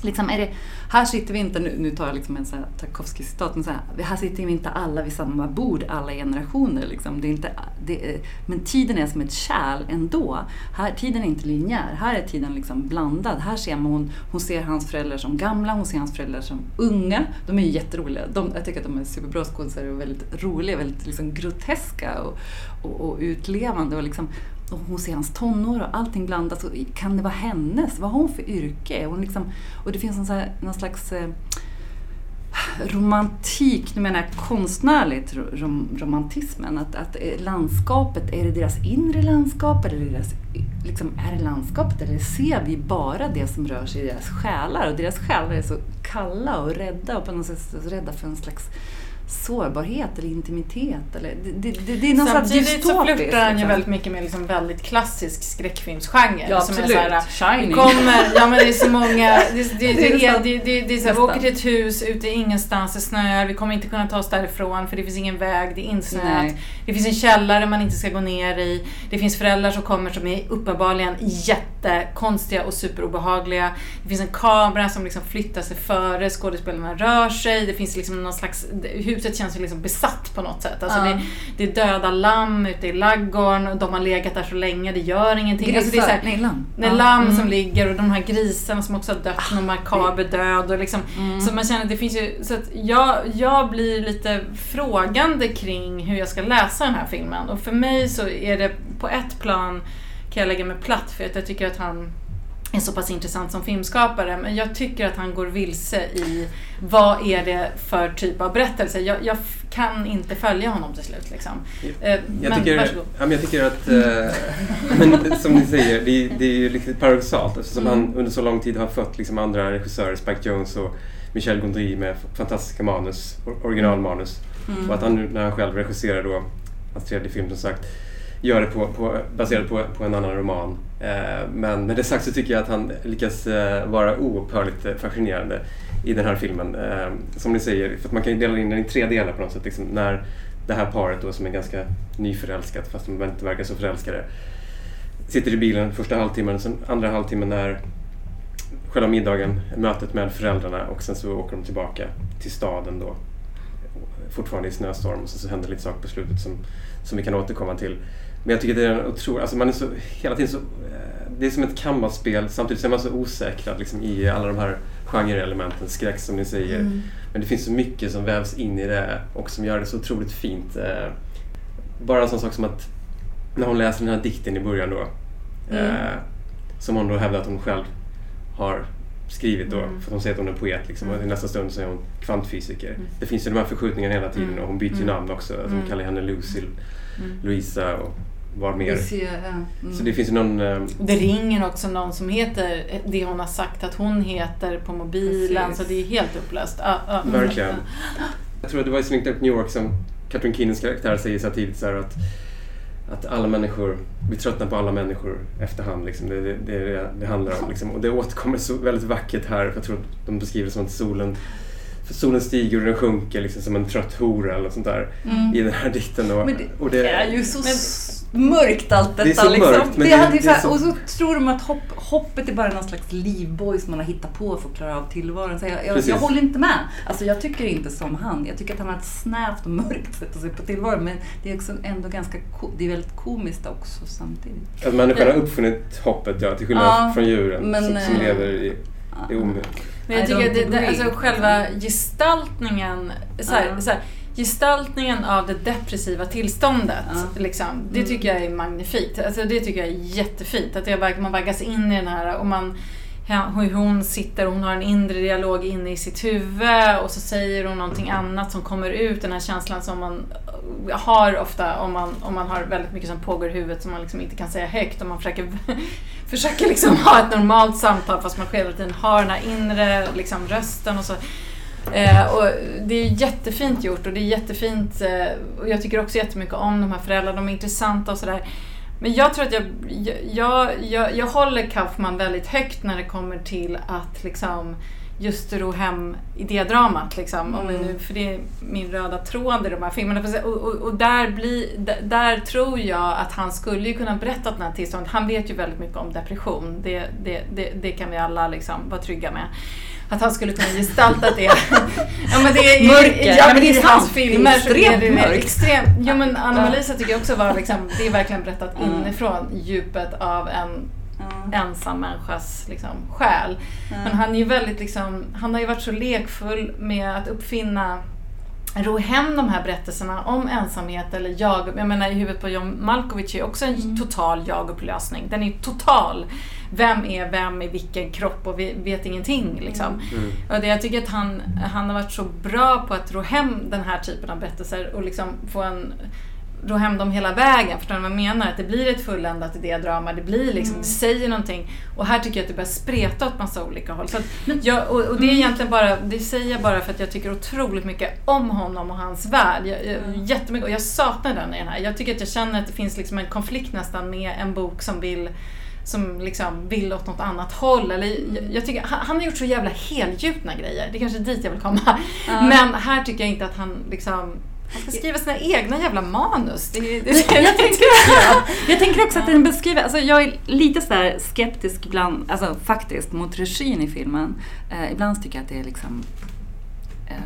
Alltså, liksom är det, här sitter vi inte, nu, nu tar jag liksom en Tarkovskij-citat, men så här, här sitter vi inte alla vid samma bord, alla generationer. Liksom. Det är inte, det, men tiden är som ett kärl ändå. Här, tiden är inte linjär, här är tiden liksom blandad. Här ser man, hon, hon ser hans föräldrar som gamla, hon ser hans föräldrar som unga. De är ju jätteroliga. De, jag tycker att de är superbra skådespelare och väldigt roliga, väldigt liksom groteska och, och, och utlevande. Och liksom, och hon ser hans tonår och allting blandas. Och kan det vara hennes? Vad har hon för yrke? Hon liksom, och det finns någon, så här, någon slags eh, romantik, nu menar jag konstnärligt rom, romantismen. Att, att eh, landskapet, är det deras inre landskap eller deras, liksom, är det landskapet eller ser vi bara det som rör sig i deras själar? Och deras själar är så kalla och rädda och på något sätt rädda för en slags sårbarhet eller intimitet. Eller, det, det, det är någon Samtidigt så flörtar han ju väldigt mycket med liksom väldigt klassisk skräckfilmsgenre. Ja, som absolut. Är så här, Shining. kommer, ja men det är så många, det, det, det, Det är det, det, är vi åker till ett hus ute i ingenstans, det snöar, vi kommer inte kunna ta oss därifrån för det finns ingen väg, det är insnöat. Nej. Det finns en källare man inte ska gå ner i. Det finns föräldrar som kommer som är uppenbarligen jättekonstiga och superobehagliga. Det finns en kamera som liksom flyttar sig före skådespelarna rör sig. Det finns liksom någon slags, huset känns ju liksom besatt på något sätt. Alltså Ja. det, det är döda lamm ute i laggården och de har legat där så länge, det gör ingenting. Alltså det är så här, nej, lamm. lamm Mm. som ligger och de här grisarna som också har dött, någon makaber död. Och liksom, Mm. Så man känner att det finns ju, så att jag, jag blir lite frågande kring hur jag ska läsa den här filmen. Och för mig så är det på ett plan kan jag lägga mig platt för att jag tycker att han är så pass intressant som filmskapare. Men jag tycker att han går vilse i vad är det för typ av berättelse. Jag, jag kan inte följa honom till slut. Liksom. Eh, Jag men tycker, varsågod. ja, men jag tycker att, eh, men, som ni säger, det, är- det är ju lite paradoxalt eftersom Mm. han under så lång tid har fått liksom andra regissörer, Spike Jones och Michel Gondry med fantastiska manus, or- originalmanus. Mm. Och att han nu när han själv regisserar då, hans tredje film som sagt, gör det på, på, baserat på, på en annan roman. Eh, men med det sagt så tycker jag att han lyckas eh, vara oupphörligt eh, fascinerande i den här filmen. Som ni säger, för att man kan ju dela in den i tre delar på något sätt. Liksom, när det här paret då som är ganska nyförälskat, fast de inte verkar så förälskade, sitter i bilen första halvtimmen, sen andra halvtimmen är själva middagen, mötet med föräldrarna och sen så åker de tillbaka till staden då. Fortfarande i snöstorm och sen så händer lite saker på slutet som, som vi kan återkomma till. Men jag tycker det är en otrolig, alltså man är så, hela tiden så, eh, det är som ett kammarspel samtidigt så är man så osäkrad liksom, i alla de här genreelementen, skräck som ni säger. Mm. Men det finns så mycket som vävs in i det och som gör det så otroligt fint. Eh, Bara en sån sak som att när hon läser den här dikten i början då, Mm. eh, som hon då hävdar att hon själv har skrivit då, Mm. för att hon säger att hon är poet liksom, och i Mm. nästa stund så är hon kvantfysiker. Mm. Det finns ju de här förskjutningarna hela tiden Mm. och hon byter ju namn också. Alltså, Mm. Hon kallar henne Lucy, Mm. Louisa och vad mer. Ser, ja. Mm. Så det finns någon... eh, Det ringer också någon som heter det hon har sagt att hon heter på mobilen. Precis. Så det är helt upplöst. Ja, ja. Verkligen. Jag tror att det var i Slinkt upp New York som Catherine Keenans karaktär säger så här tidigt så här att, att alla människor, vi tröttnar på alla människor efterhand. Liksom. Det är det, det det handlar om. Liksom. Och det återkommer så väldigt vackert här. För jag tror att de beskriver det som att solen solen stiger och den sjunker liksom som en trött hora eller sånt där Mm. i den här dikten. Och, Men det, och det är ju så s- mörkt allt detta. Det är så liksom. mörkt, men det, det- det så Och så tror de att hopp, hoppet är bara någon slags livboj som man har hittat på för att klara av tillvaron. Så jag, jag, jag håller inte med. Alltså jag tycker inte som han. Jag tycker att han har ett snävt och mörkt sätt att se på tillvaron. Men det är också ändå ganska ko- det är väldigt komiskt också samtidigt. Att människan har uppfunnit hoppet, ja, till skillnad Ja, från djuren men, som, som eh, lever i. Men jag tycker att det, det, alltså själva gestaltningen, så här, Ja. så här, gestaltningen av det depressiva tillståndet, Ja. liksom, det Mm. tycker jag är magnifikt. Alltså, det tycker jag är jättefint. Att jag, man vaggas in i den här och man hur hon sitter och hon har en inre dialog inne i sitt huvud och så säger hon någonting annat som kommer ut, den här känslan som man eh, har ofta om man, om man har väldigt mycket som pågår i huvudet som man liksom inte kan säga högt och man försöker, försöker liksom ha ett normalt samtal fast man hela tiden har den här inre liksom, rösten och så. Eh, och det är jättefint gjort och det är jättefint eh, och jag tycker också jättemycket om de här föräldrarna, de är intressanta och sådär. Men jag tror att jag, jag, jag, jag håller Kaufman väldigt högt när det kommer till att liksom just ro hem idédramat. Liksom. Om nu, för det är min röda tråd i de här filmerna. Och, och, och där, där, där tror jag att han skulle ju kunna berätta den här tillståndet. Han vet ju väldigt mycket om depression. Det, det, det, det kan vi alla liksom vara trygga med. Att han skulle kunna gestalta det. ja, men det är, Mörker. Ja, men det är hans sant. Det är filmer extremt mörkt. extremt. Jo men Anna-Melisa tycker jag också var liksom, det är verkligen berättat Mm. inifrån djupet av en Ja. ensam människas liksom, själ. Mm. Men han är ju väldigt liksom, han har ju varit så lekfull med att uppfinna ro hem de här berättelserna om ensamhet eller jag. Jag menar i huvudet på John Malkovich är också en Mm. total jag-upplösning. Den är total. Vem är vem i vilken kropp och vi vet ingenting liksom. Mm. Och det, jag tycker att han, han har varit så bra på att ro hem den här typen av berättelser och liksom få en ro hem dem hela vägen. Förstår ni vad jag menar? Att det blir ett fulländat idédrama, det blir liksom, det säger någonting. Och här tycker jag att det börjar spreta åt massa olika håll. Så att jag, och, och det är egentligen bara, det säger jag bara för att jag tycker otroligt mycket om honom och hans värld. Jag, jag, jättemycket, och jag saknar den i den här. Jag tycker att jag känner att det finns liksom en konflikt nästan med en bok som vill som liksom vill åt något annat håll. Eller, jag, jag tycker, han, han har gjort så jävla helgjutna grejer. Det är kanske är dit jag vill komma. Ja. Men här tycker jag inte att han liksom han ska skriva sina egna jävla manus. Det, det, jag, tänker, jag tänker också att den beskriver, alltså jag är lite sådär skeptisk ibland, alltså faktiskt, mot regin i filmen. Eh, ibland tycker jag att det är liksom eh,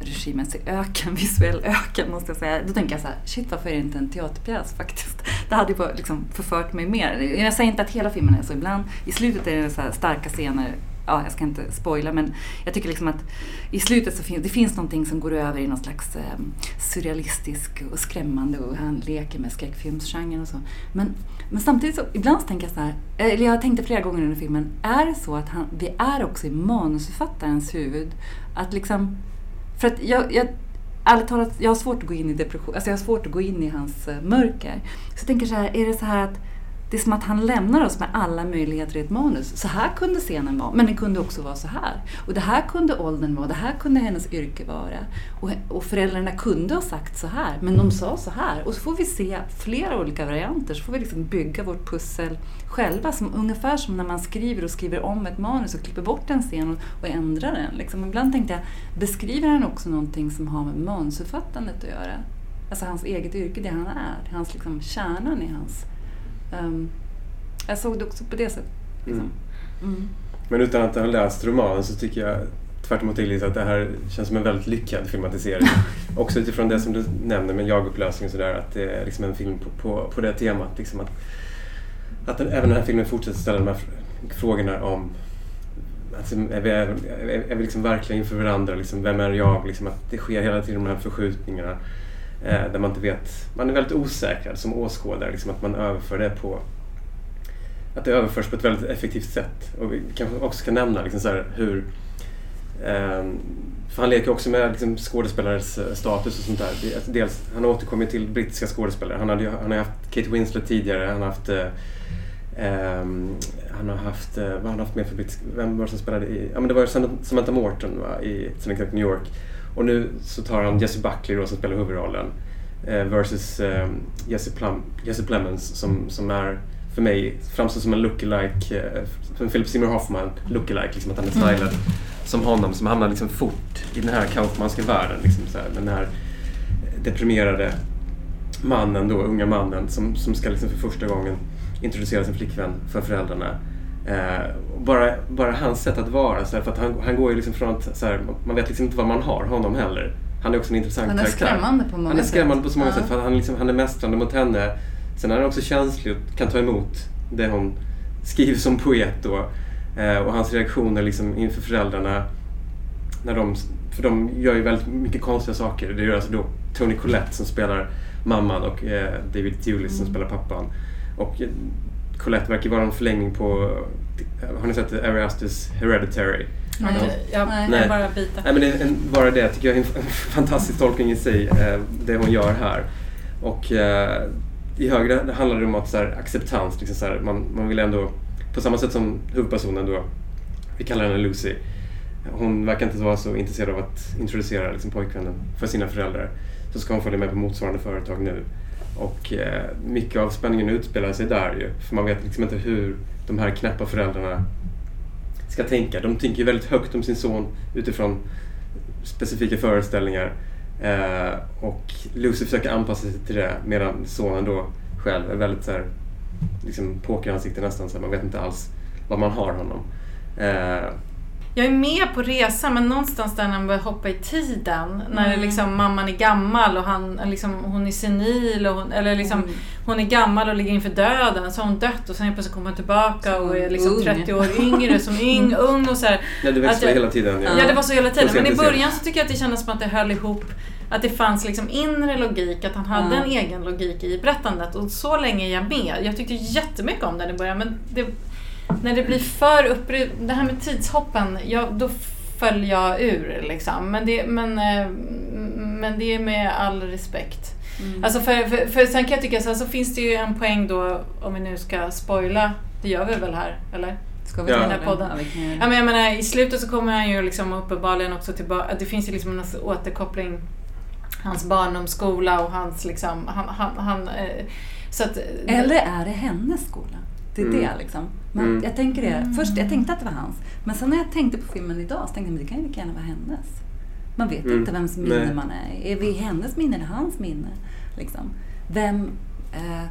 regimens öken, visuell öken måste jag säga. Då tänker jag så här, shit varför är det inte en teaterpjäs faktiskt? Det hade ju liksom förfört mig mer. Jag säger inte att hela filmen är så, ibland i slutet är det så här starka scener ja, jag ska inte spoila men jag tycker liksom att i slutet så finns det finns någonting som går över i någon slags eh, surrealistisk och skrämmande och han leker med skräckfilmsgenren och så. Men, men samtidigt så, ibland så tänker jag så här, eller jag tänkte flera gånger under filmen, är det så att han, vi är också i manusförfattarens huvud? Att liksom, för att jag, jag ärligt talat, jag har svårt att gå in i depression, alltså jag har svårt att gå in i hans eh, mörker. Så jag tänker så här, är det så här att det är som att han lämnar oss med alla möjligheter i ett manus. Så här kunde scenen vara, men den kunde också vara så här. Och det här kunde åldern vara, det här kunde hennes yrke vara. Och, och föräldrarna kunde ha sagt så här, men de sa så här. Och så får vi se flera olika varianter, så får vi liksom bygga vårt pussel själva. Som, ungefär som när man skriver och skriver om ett manus och klipper bort en scen och, och ändrar den. Liksom. Ibland tänkte jag, beskriver han också någonting som har med manusförfattandet att göra? Alltså hans eget yrke, det han är. Hans liksom, kärnan i hans Um, jag såg det också på det sättet. Liksom. Mm. Men utan att ha läst romanen så tycker jag tvärt emot Elisa att det här känns som en väldigt lyckad filmatisering. också utifrån det som du nämner med jagupplösning och sådär att det är liksom en film på, på, på det temat. Liksom att att den, även den här filmen fortsätter ställa de här frågorna om Alltså, är vi, är, är vi liksom verkligen inför varandra? Liksom, vem är jag? Liksom, att det sker hela tiden de här förskjutningarna Eh, där man inte vet. Man är väldigt osäker som åskådare. Liksom, att man överför det på att det överförs på ett väldigt effektivt sätt. Och vi kanske också kan nämna liksom, så här, hur eh, för han leker också med liksom, skådespelares eh, status och sånt där. Alltså, dels, han återkommer till brittiska skådespelare. Han, hade, han har haft Kate Winslet tidigare. Han har haft eh, Um, han har haft, eh, vad har han haft med för brittisk, vem var det som spelade i, ja men det var ju Samantha Morton va, i Senectec New York. Och nu så tar han Jesse Buckley då som spelar huvudrollen uh, versus um, Jesse, Plum, Jesse Plemons som, som är för mig framstår som en lookalike, uh, som Philip Seymour Hoffman lookalike, liksom att han är stylad. som honom som hamnar liksom fort i den här kaufmanska världen. Liksom så här, den här deprimerade mannen då, unga mannen som, som ska liksom för första gången introducera sin flickvän för föräldrarna. Eh, bara, bara hans sätt att vara, så här, för att han, han går ju liksom från att så här, man vet liksom inte vad man har honom heller. Han är också en intressant Han är karaktär. skrämmande på många Han är skrämmande sätt. på så många Ja. sätt för att han, liksom, han är mästrande mot henne. Sen är han också känslig och kan ta emot det hon skriver som poet då. Eh, och hans reaktioner liksom inför föräldrarna. När de, för de gör ju väldigt mycket konstiga saker. Det är alltså då Tony Collette som spelar mamman och eh, David Thewlis som spelar pappan. Och Collette verkar vara en förlängning på... Har ni sett Ari Asters Hereditary? Nej, jag, Nej. jag bara bita. Nej, men det, är en, bara det tycker jag är en fantastisk tolkning i sig, eh, det hon gör här. Och eh, i högre handlar det om att så här, acceptans, liksom så här, man, man vill ändå, på samma sätt som huvudpersonen då, vi kallar henne Lucy, hon verkar inte vara så intresserad av att introducera liksom, pojkvännen för sina föräldrar. Så ska hon följa med på motsvarande företag nu. Och eh, mycket av spänningen utspelar sig där ju, för man vet liksom inte hur de här knäppa föräldrarna ska tänka. De tänker ju väldigt högt om sin son utifrån specifika föreställningar. Eh, och Lucy försöker anpassa sig till det medan sonen då själv är väldigt så här, liksom pokeransikte nästan. Så här, man vet inte alls vad man har honom. Eh, jag är med på resan men någonstans där när man börjar hoppa i tiden. När Mm. liksom mamman är gammal och han, liksom, hon är senil. Och hon, eller liksom, Mm. hon är gammal och ligger inför döden. Så har hon dött och sen plötsligt kommer hon tillbaka och är liksom Ung. 30 år yngre som yng, ung och så här. nej, det växlar hela tiden. Ja, det var så hela tiden. Men i början så tycker jag att det kändes som att det höll ihop. Att det fanns liksom inre logik, att han hade Ja. en egen logik i berättandet. Och så länge är jag med. Jag tyckte jättemycket om den i början. Men det, när det blir för uppry... Det här med tidshoppen, ja, då föll jag ur liksom. Men det, men, eh, men det är med all respekt. Mm. Alltså för, för, för sen kan jag tycka så, här, så finns det ju en poäng då, om vi nu ska spoila, det gör vi väl här, eller? Ska vi Ja. ta Den här podden. Ja, men jag menar, I slutet så kommer han ju liksom uppenbarligen också tillbaka, det finns ju liksom en återkoppling hans barndomsskola och hans liksom, han, han, han eh, så att, Eller är det hennes skola? Det är Mm. det liksom. Man, Mm. Jag tänker det. Först jag tänkte att det var hans. Men sen när jag tänkte på filmen idag så tänkte jag att det kan ju lika gärna vara hennes. Man vet Mm. inte vems minne Nej. man är. Är vi hennes minne eller hans minne? Liksom. Vem, eh,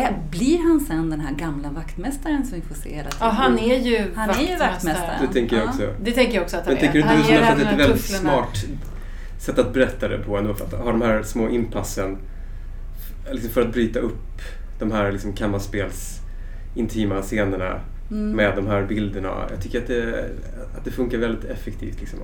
är, blir han sen den här gamla vaktmästaren som vi får se hela tiden? ja, han är ju Han är ju vaktmästare. Det tänker jag Ja. också. Det tänker jag också att han Men tänker du är. inte Han du ger har sett henne ett väldigt tufflorna. smart sätt att berätta det på ändå, för att ha de här små inpassen liksom för att bryta upp de här liksom kammarspels intima scenerna Mm. med de här bilderna. Jag tycker att det, att det funkar väldigt effektivt. Liksom.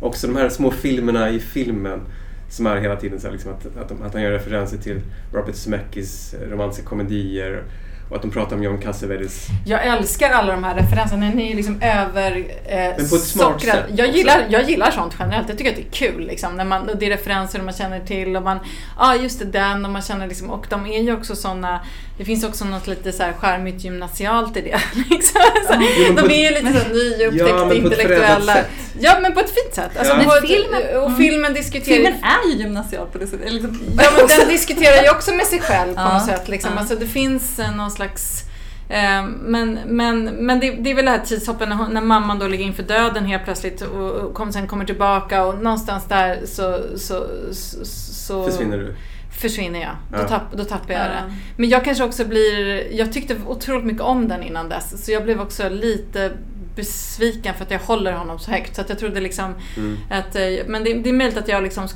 Också de här små filmerna i filmen som är hela tiden så här, liksom, att, att, att han gör referenser till Robert Zemeckis romantiska komedier och att de pratar om John Cassavetes Jag älskar alla de här referenserna. Ni är ju liksom över eh, Men på ett smart sätt Jag också. gillar, jag gillar sånt generellt. Jag tycker att det är kul. Liksom, när man, och det är referenser man känner till. Och man, ja ah, just det, den. Och, man känner liksom, och de är ju också såna Det finns också något lite så här charmigt gymnasialt i det. Liksom. Så, Jo, men på de är ju lite så nyupptäckta Ja, men på ett intellektuella. Ja, men på ett fint sätt. Alltså, Ja. Men filmen- och mm. filmen diskuterar Filmen är ju gymnasial på det sättet. Liksom. Ja, men den diskuterar ju också med sig själv på Ja, något sätt. Liksom. ja. Alltså, det finns eh, någon slags... Eh, men men, men det, det är väl det här tidshoppen när, när mamman då ligger inför döden helt plötsligt och, och kom, sen kommer tillbaka och någonstans där så... så, så, så Försvinner du? Försvinner jag. Då, Ja. tapp, då tappar jag Ja. det. Men jag kanske också blir... Jag tyckte otroligt mycket om den innan dess. Så jag blev också lite besviken för att jag håller honom så högt. Så att jag trodde liksom Mm. att... eh, Men det, det är möjligt att jag liksom...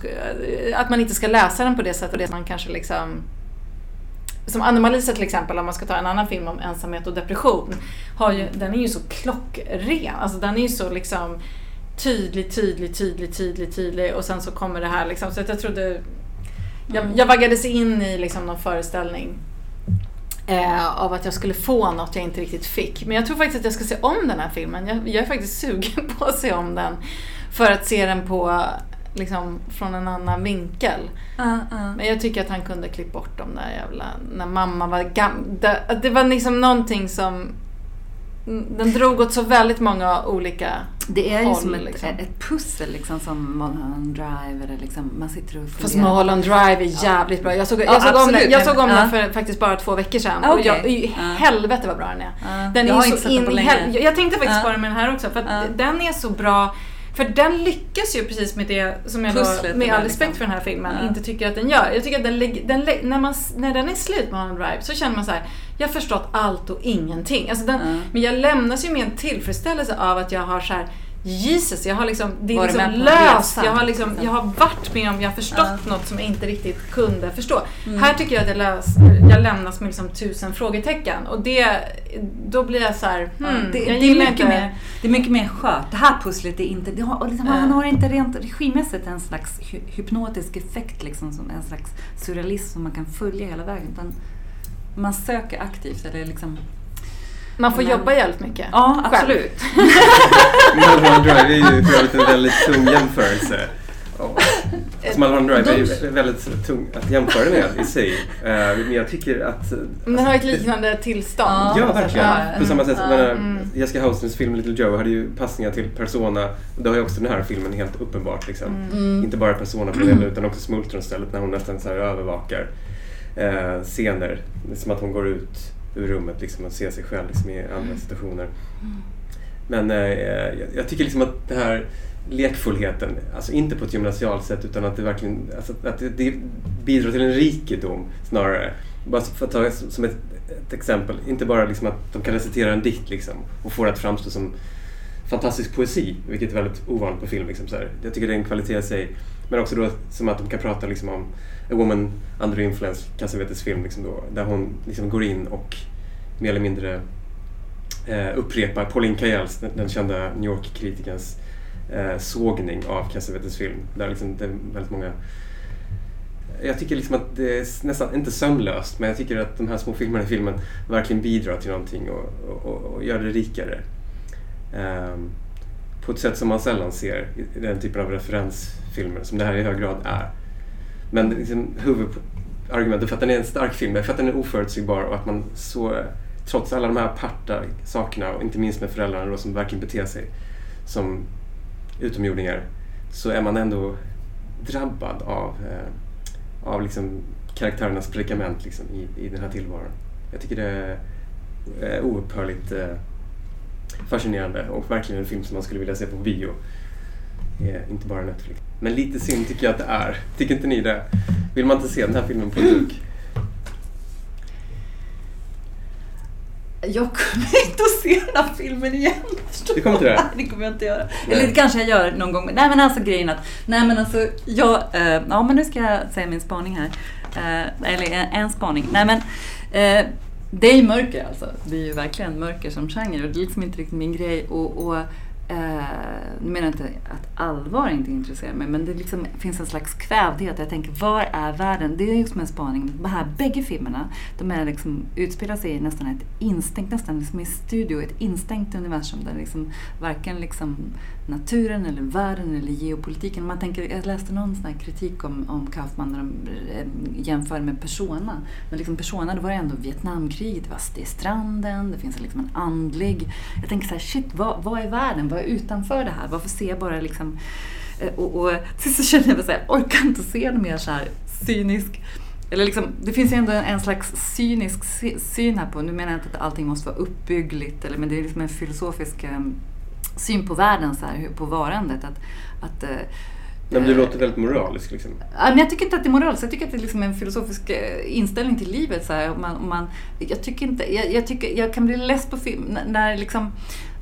Att man inte ska läsa den på det sättet. Det man kanske liksom... Som Anna-Malisa till exempel, om man ska ta en annan film om ensamhet och depression. Har ju, den är ju så klockren. Alltså den är ju så liksom tydlig, tydlig, tydlig, tydlig, tydlig. Och sen så kommer det här liksom. Så att jag trodde... Jag, jag vaggades in i liksom någon föreställning eh, av att jag skulle få något jag inte riktigt fick. Men jag tror faktiskt att jag ska se om den här filmen. Jag, jag är faktiskt sugen på att se om den. För att se den på, liksom, från en annan vinkel. Ja, ja. Men jag tycker att han kunde klippt bort de där jävla... När mamma var gammal. Det, var liksom någonting som... Den drog åt så väldigt många olika Det är ju håll, som ett, liksom. ett pussel liksom som Mulholland Drive eller liksom man sitter och Fast. Mulholland Drive är jävligt bra. Jag såg, Ja, jag såg om den, jag såg om Ja. den för faktiskt bara två veckor sedan. Ah, Och jag, i Ja. helvete vad bra den är. Ja, Den jag är har ju inte så sett den in på länge. hel... Jag tänkte faktiskt Ja. på den med den här också. För att Ja. den är så bra. För den lyckas ju precis med det som jag då, Pusslet med där all respekt liksom. för den här filmen, Ja. inte tycker att den gör. Jag tycker att den, den, när, man, när den är slut med Mulholland Drive så känner man så här: jag har förstått allt och ingenting. Alltså den, Ja. Men jag lämnas ju med en tillfredsställelse av att jag har så här Jesus, jag har liksom, det är liksom löst. Jag har, liksom, jag har varit med om, jag har förstått något som jag inte riktigt kunde förstå. Mm. Här tycker jag att jag, lös, jag lämnas med liksom tusen frågetecken. Och det, då blir jag så här, hmm, Ja, det, jag det, är mycket inte... mer, det är mycket mer skört. Det här pusslet är inte... Det har, och liksom, Ja. Man har inte rent regimässigt en slags hy, hypnotisk effekt, liksom, som en slags surrealism som man kan följa hela vägen. Utan man söker aktivt. Eller liksom, Man får Men- jobba jävligt mycket. ja, Själv. absolut. Mulholland Drive är ju för övrigt en väldigt tung jämförelse. Alltså Mulholland Drive är ju väldigt tung att jämföra med i sig. Eh, Men jag tycker att... Men den har ett liknande tillstånd. Ja, verkligen. Ja, På samma sätt, jag menar, mm. Jessica Hausners film Little Joe hade ju passningar till Persona. Det har ju också den här filmen helt uppenbart. Liksom. Mm. Inte bara Persona på det utan också Smultronstället när hon nästan så här övervakar eh, scener. Det är som att hon går ut ur rummet liksom, och ser sig själv liksom, i andra situationer. Men eh, jag, jag tycker liksom att det här lekfullheten, alltså inte på ett gymnasialt sätt utan att det verkligen alltså att det, det bidrar till en rikedom snarare. Bara för att ta som ett, ett exempel, inte bara liksom att de kan recitera en dikt liksom, och få det att framstå som fantastisk poesi, vilket är väldigt ovanligt på film. Liksom, så här. Jag tycker det är en kvalitet i sig. Men också då som att de kan prata liksom, om A Woman Under Influence, Cassavetes film, liksom då, där hon liksom går in och mer eller mindre eh, upprepar Pauline Kaels, den, den kända New York-kritikerns eh, sågning av Cassavetes film. Där liksom det är väldigt många jag tycker liksom att det är nästan, inte sömlöst, men jag tycker att de här små filmerna i filmen verkligen bidrar till någonting och, och, och, gör det rikare. Um, på ett sätt som man sällan ser i den typen av referens filmer, som det här i hög grad är. Men liksom, huvudargumentet för att den är en stark film är för att den är oförutsägbar och att man så, trots alla de här aparta sakerna, och inte minst med föräldrarna då, som verkligen beter sig som utomjordingar, så är man ändå drabbad av, eh, av liksom karaktärernas predikament liksom, i, i den här tillvaron. Jag tycker det är eh, oupphörligt eh, fascinerande och verkligen en film som man skulle vilja se på bio. Eh, inte bara Netflix. Men lite synd tycker jag att det är. Tycker inte ni det? Vill man inte se den här filmen på duk? Jag kommer inte att se den här filmen igen. Du kommer inte det? Nej, det kommer jag inte göra. Nej. Eller det kanske jag gör någon gång. Nej men alltså grejen att, nej men alltså, jag, eh, ja men nu ska jag säga min spaning här. Eh, eller en, en spaning. Nej men, eh, det är ju mörker alltså. Det är ju verkligen mörker som genre och det är liksom inte riktigt min grej. Och, och eh, nu menar jag inte att allvar inte intresserar mig, men det liksom finns en slags kvävdhet. Jag tänker, var är världen? Det är just som en spaning. De här bägge filmerna, de är liksom, utspelar sig i nästan ett instängt, nästan liksom i studio, ett instängt universum där liksom varken liksom naturen eller världen eller geopolitiken. Man tänker, jag läste någon sån här kritik om, om Kaufman när de eh, jämför med Persona. Men liksom Persona, då var det ändå Vietnamkriget, det, var, det är stranden, det finns liksom en andlig... Jag tänker så här, shit, vad, vad är världen? Vad är utanför det här? Varför ser jag bara liksom... Eh, och, och till så känner jag att jag orkar inte se något mer så här cynisk eller liksom, det finns ju ändå en, en slags cynisk syn här på, nu menar jag inte att allting måste vara uppbyggligt, eller, men det är liksom en filosofisk ehm, syn på världen, så här, på varandet. Att, att, eh, Men du eh, låter väldigt moralisk liksom. Ja, men jag tycker inte att det är moraliskt. Jag tycker att det är liksom en filosofisk eh, inställning till livet. Så här. Om man, om man, jag, tycker inte, jag, jag, tycker, jag kan bli less på film när, när liksom,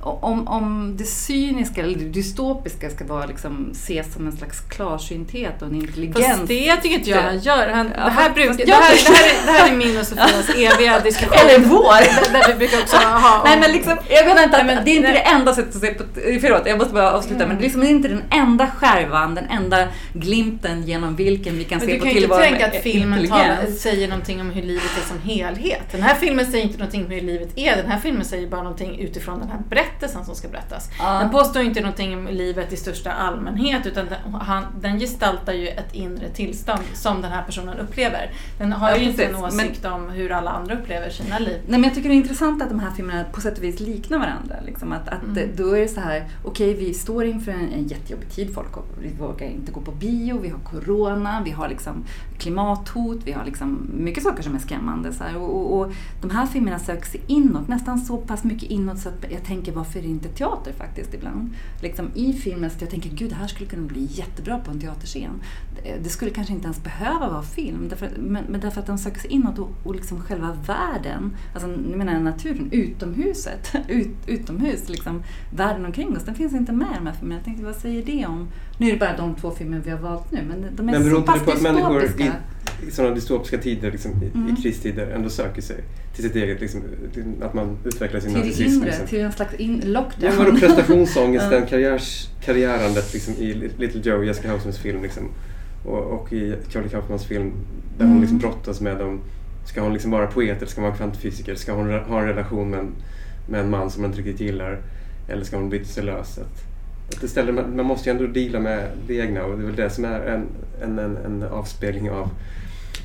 om, om det cyniska eller det dystopiska ska vara liksom, ses som en slags klarsynthet och en intelligens. Fast det tycker inte jag han gör. Han, Ja, det, här brukar, det, här, det, här, är- det här är min och Sofias eviga diskussion. Eller vår! Där, vi brukar också ha... Nej men liksom, jag menar inte att, Nej, men- det är inte nej. det enda sättet att se på, förlåt jag måste bara avsluta, men det är liksom inte den enda skärvan, den enda glimten genom vilken vi kan Men se du på kan ju inte tillvaron tänka med att filmen intelligens. talar, säger någonting om hur livet är som helhet. Den här filmen säger inte någonting om hur livet är. Den här filmen säger bara någonting utifrån den här berättelsen som ska berättas. Ja. Den påstår inte någonting om livet i största allmänhet utan den, han, den gestaltar ju ett inre tillstånd som den här personen upplever. Den har Ja, ju inte en precis. Men- åsikt om hur alla andra upplever sina liv. Nej, men jag tycker det är intressant att de här filmerna på sätt och vis liknar varandra. Liksom att, att Mm. Då är det så här, okej vi står inför en, en jättejobbig tid, folk vi vågar inte gå på bio, vi har corona, vi har liksom klimathot, vi har liksom mycket saker som är skrämmande. Så här. Och, och, och de här filmerna söker sig inåt, nästan så pass mycket inåt så att jag tänker varför är det inte teater faktiskt ibland. Liksom i filmen, så jag tänker gud det här skulle kunna bli jättebra på en teaterscen. Det, det skulle kanske inte ens behöva vara film, därför, men, men därför att de söker sig inåt och, och liksom själva världen, alltså nu menar jag naturen, utomhuset, ut, utomhus, liksom världen omkring oss, den finns inte med i de här filmerna. Jag tänkte vad säger det om, nu är det bara de två filmer vi har valt nu, men de är Men beror så inte det pass på att människor dystopiska. i, i sådana dystopiska tider, liksom, i, Mm. i kristider, ändå söker sig till sitt eget, liksom, till, att man utvecklar sin Till det narcissism. inre, Liksom. till en slags in, lockdown. Ja, vadå prestationsångesten, karriärs, karriärandet liksom, i Little Joe, Jessica Hausmans film. Liksom, och, och i Charlie Kaufmans film där hon Mm. liksom brottas med dem. Ska hon liksom vara poet eller ska hon vara kvantfysiker? Ska hon ha en relation med en, med en man som hon inte riktigt gillar? Eller ska hon bryta sig lös? Att, ställer, man, man måste ju ändå deala med det egna och det är väl det som är en, en, en, en avspegling av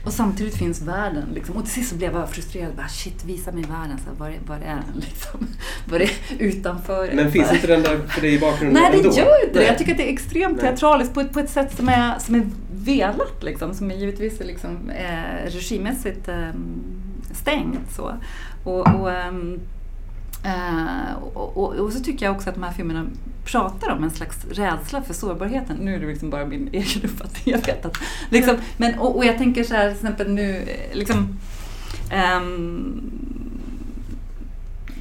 Och samtidigt finns världen. Liksom. Och till sist så blev jag frustrerad. Bara, Shit, visa mig världen. Så här, var, är, var är den? Liksom. Var är utanför? Men finns inte den där för dig i bakgrunden Nej, det ändå? gör inte det. Nej. Jag tycker att det är extremt Nej. teatraliskt på ett, på ett sätt som är, som är velat. Liksom, som är givetvis är liksom, eh, regimässigt eh, stängt. Så. Och, och, ehm, eh, och, och, och så tycker jag också att de här filmerna pratar om en slags rädsla för sårbarheten. Nu är det liksom bara min egen uppfattning, jag vet att. Liksom, men, och, och jag tänker så här, till exempel nu, eh, liksom, ehm,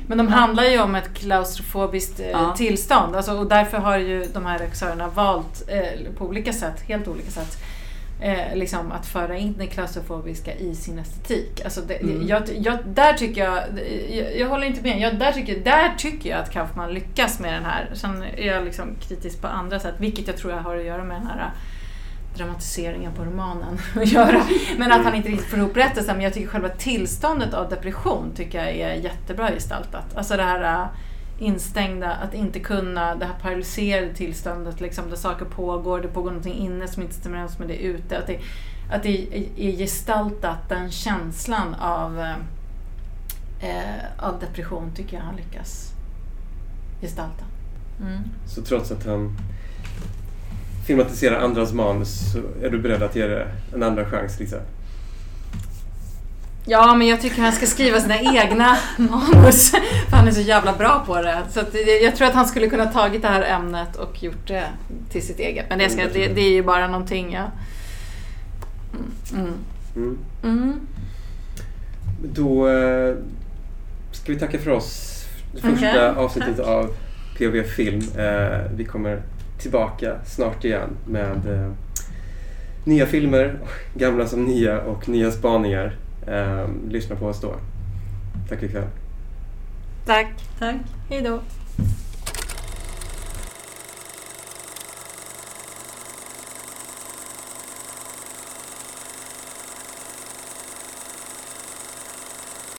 Men de handlar ju om ett klaustrofobiskt eh, Ja. tillstånd alltså, och därför har ju de här regissörerna valt eh, på olika sätt, helt olika sätt, eh, liksom att föra in det klaustrofobiska i sin estetik. Alltså det, Mm. jag, jag, där tycker jag, jag, jag håller inte med, jag, där, tycker, där tycker jag att Kaufman lyckas med den här. Sen är jag liksom kritisk på andra sätt, vilket jag tror jag har att göra med den här dramatiseringen på romanen att göra. Men att han inte riktigt får ihop berättelsen. Men jag tycker själva tillståndet av depression tycker jag är jättebra gestaltat. Alltså det här äh, instängda, att inte kunna, det här paralyserade tillståndet liksom, där saker pågår, det pågår någonting inne som inte stämmer överens med det ute. Att det, att det är, gestaltat, den känslan av, eh, eh, av depression tycker jag han lyckas gestalta. Mm. Så trots att han filmatiserar andras manus så är du beredd att ge det en andra chans, Lisa? Ja, men jag tycker han ska skriva sina egna manus. För han är så jävla bra på det. Så jag tror att han skulle kunna tagit det här ämnet och gjort det till sitt eget. Men det, ska, det, det är ju bara någonting jag... Mm. Mm. Mm. Då eh, ska vi tacka för oss. Det första Okej, avsnittet tack. av POV Film. Eh, vi kommer tillbaka snart igen med eh, nya filmer, gamla som nya och nya spaningar. Eh, lyssna på oss då. Tack ikväll. Tack. Tack. Hej då.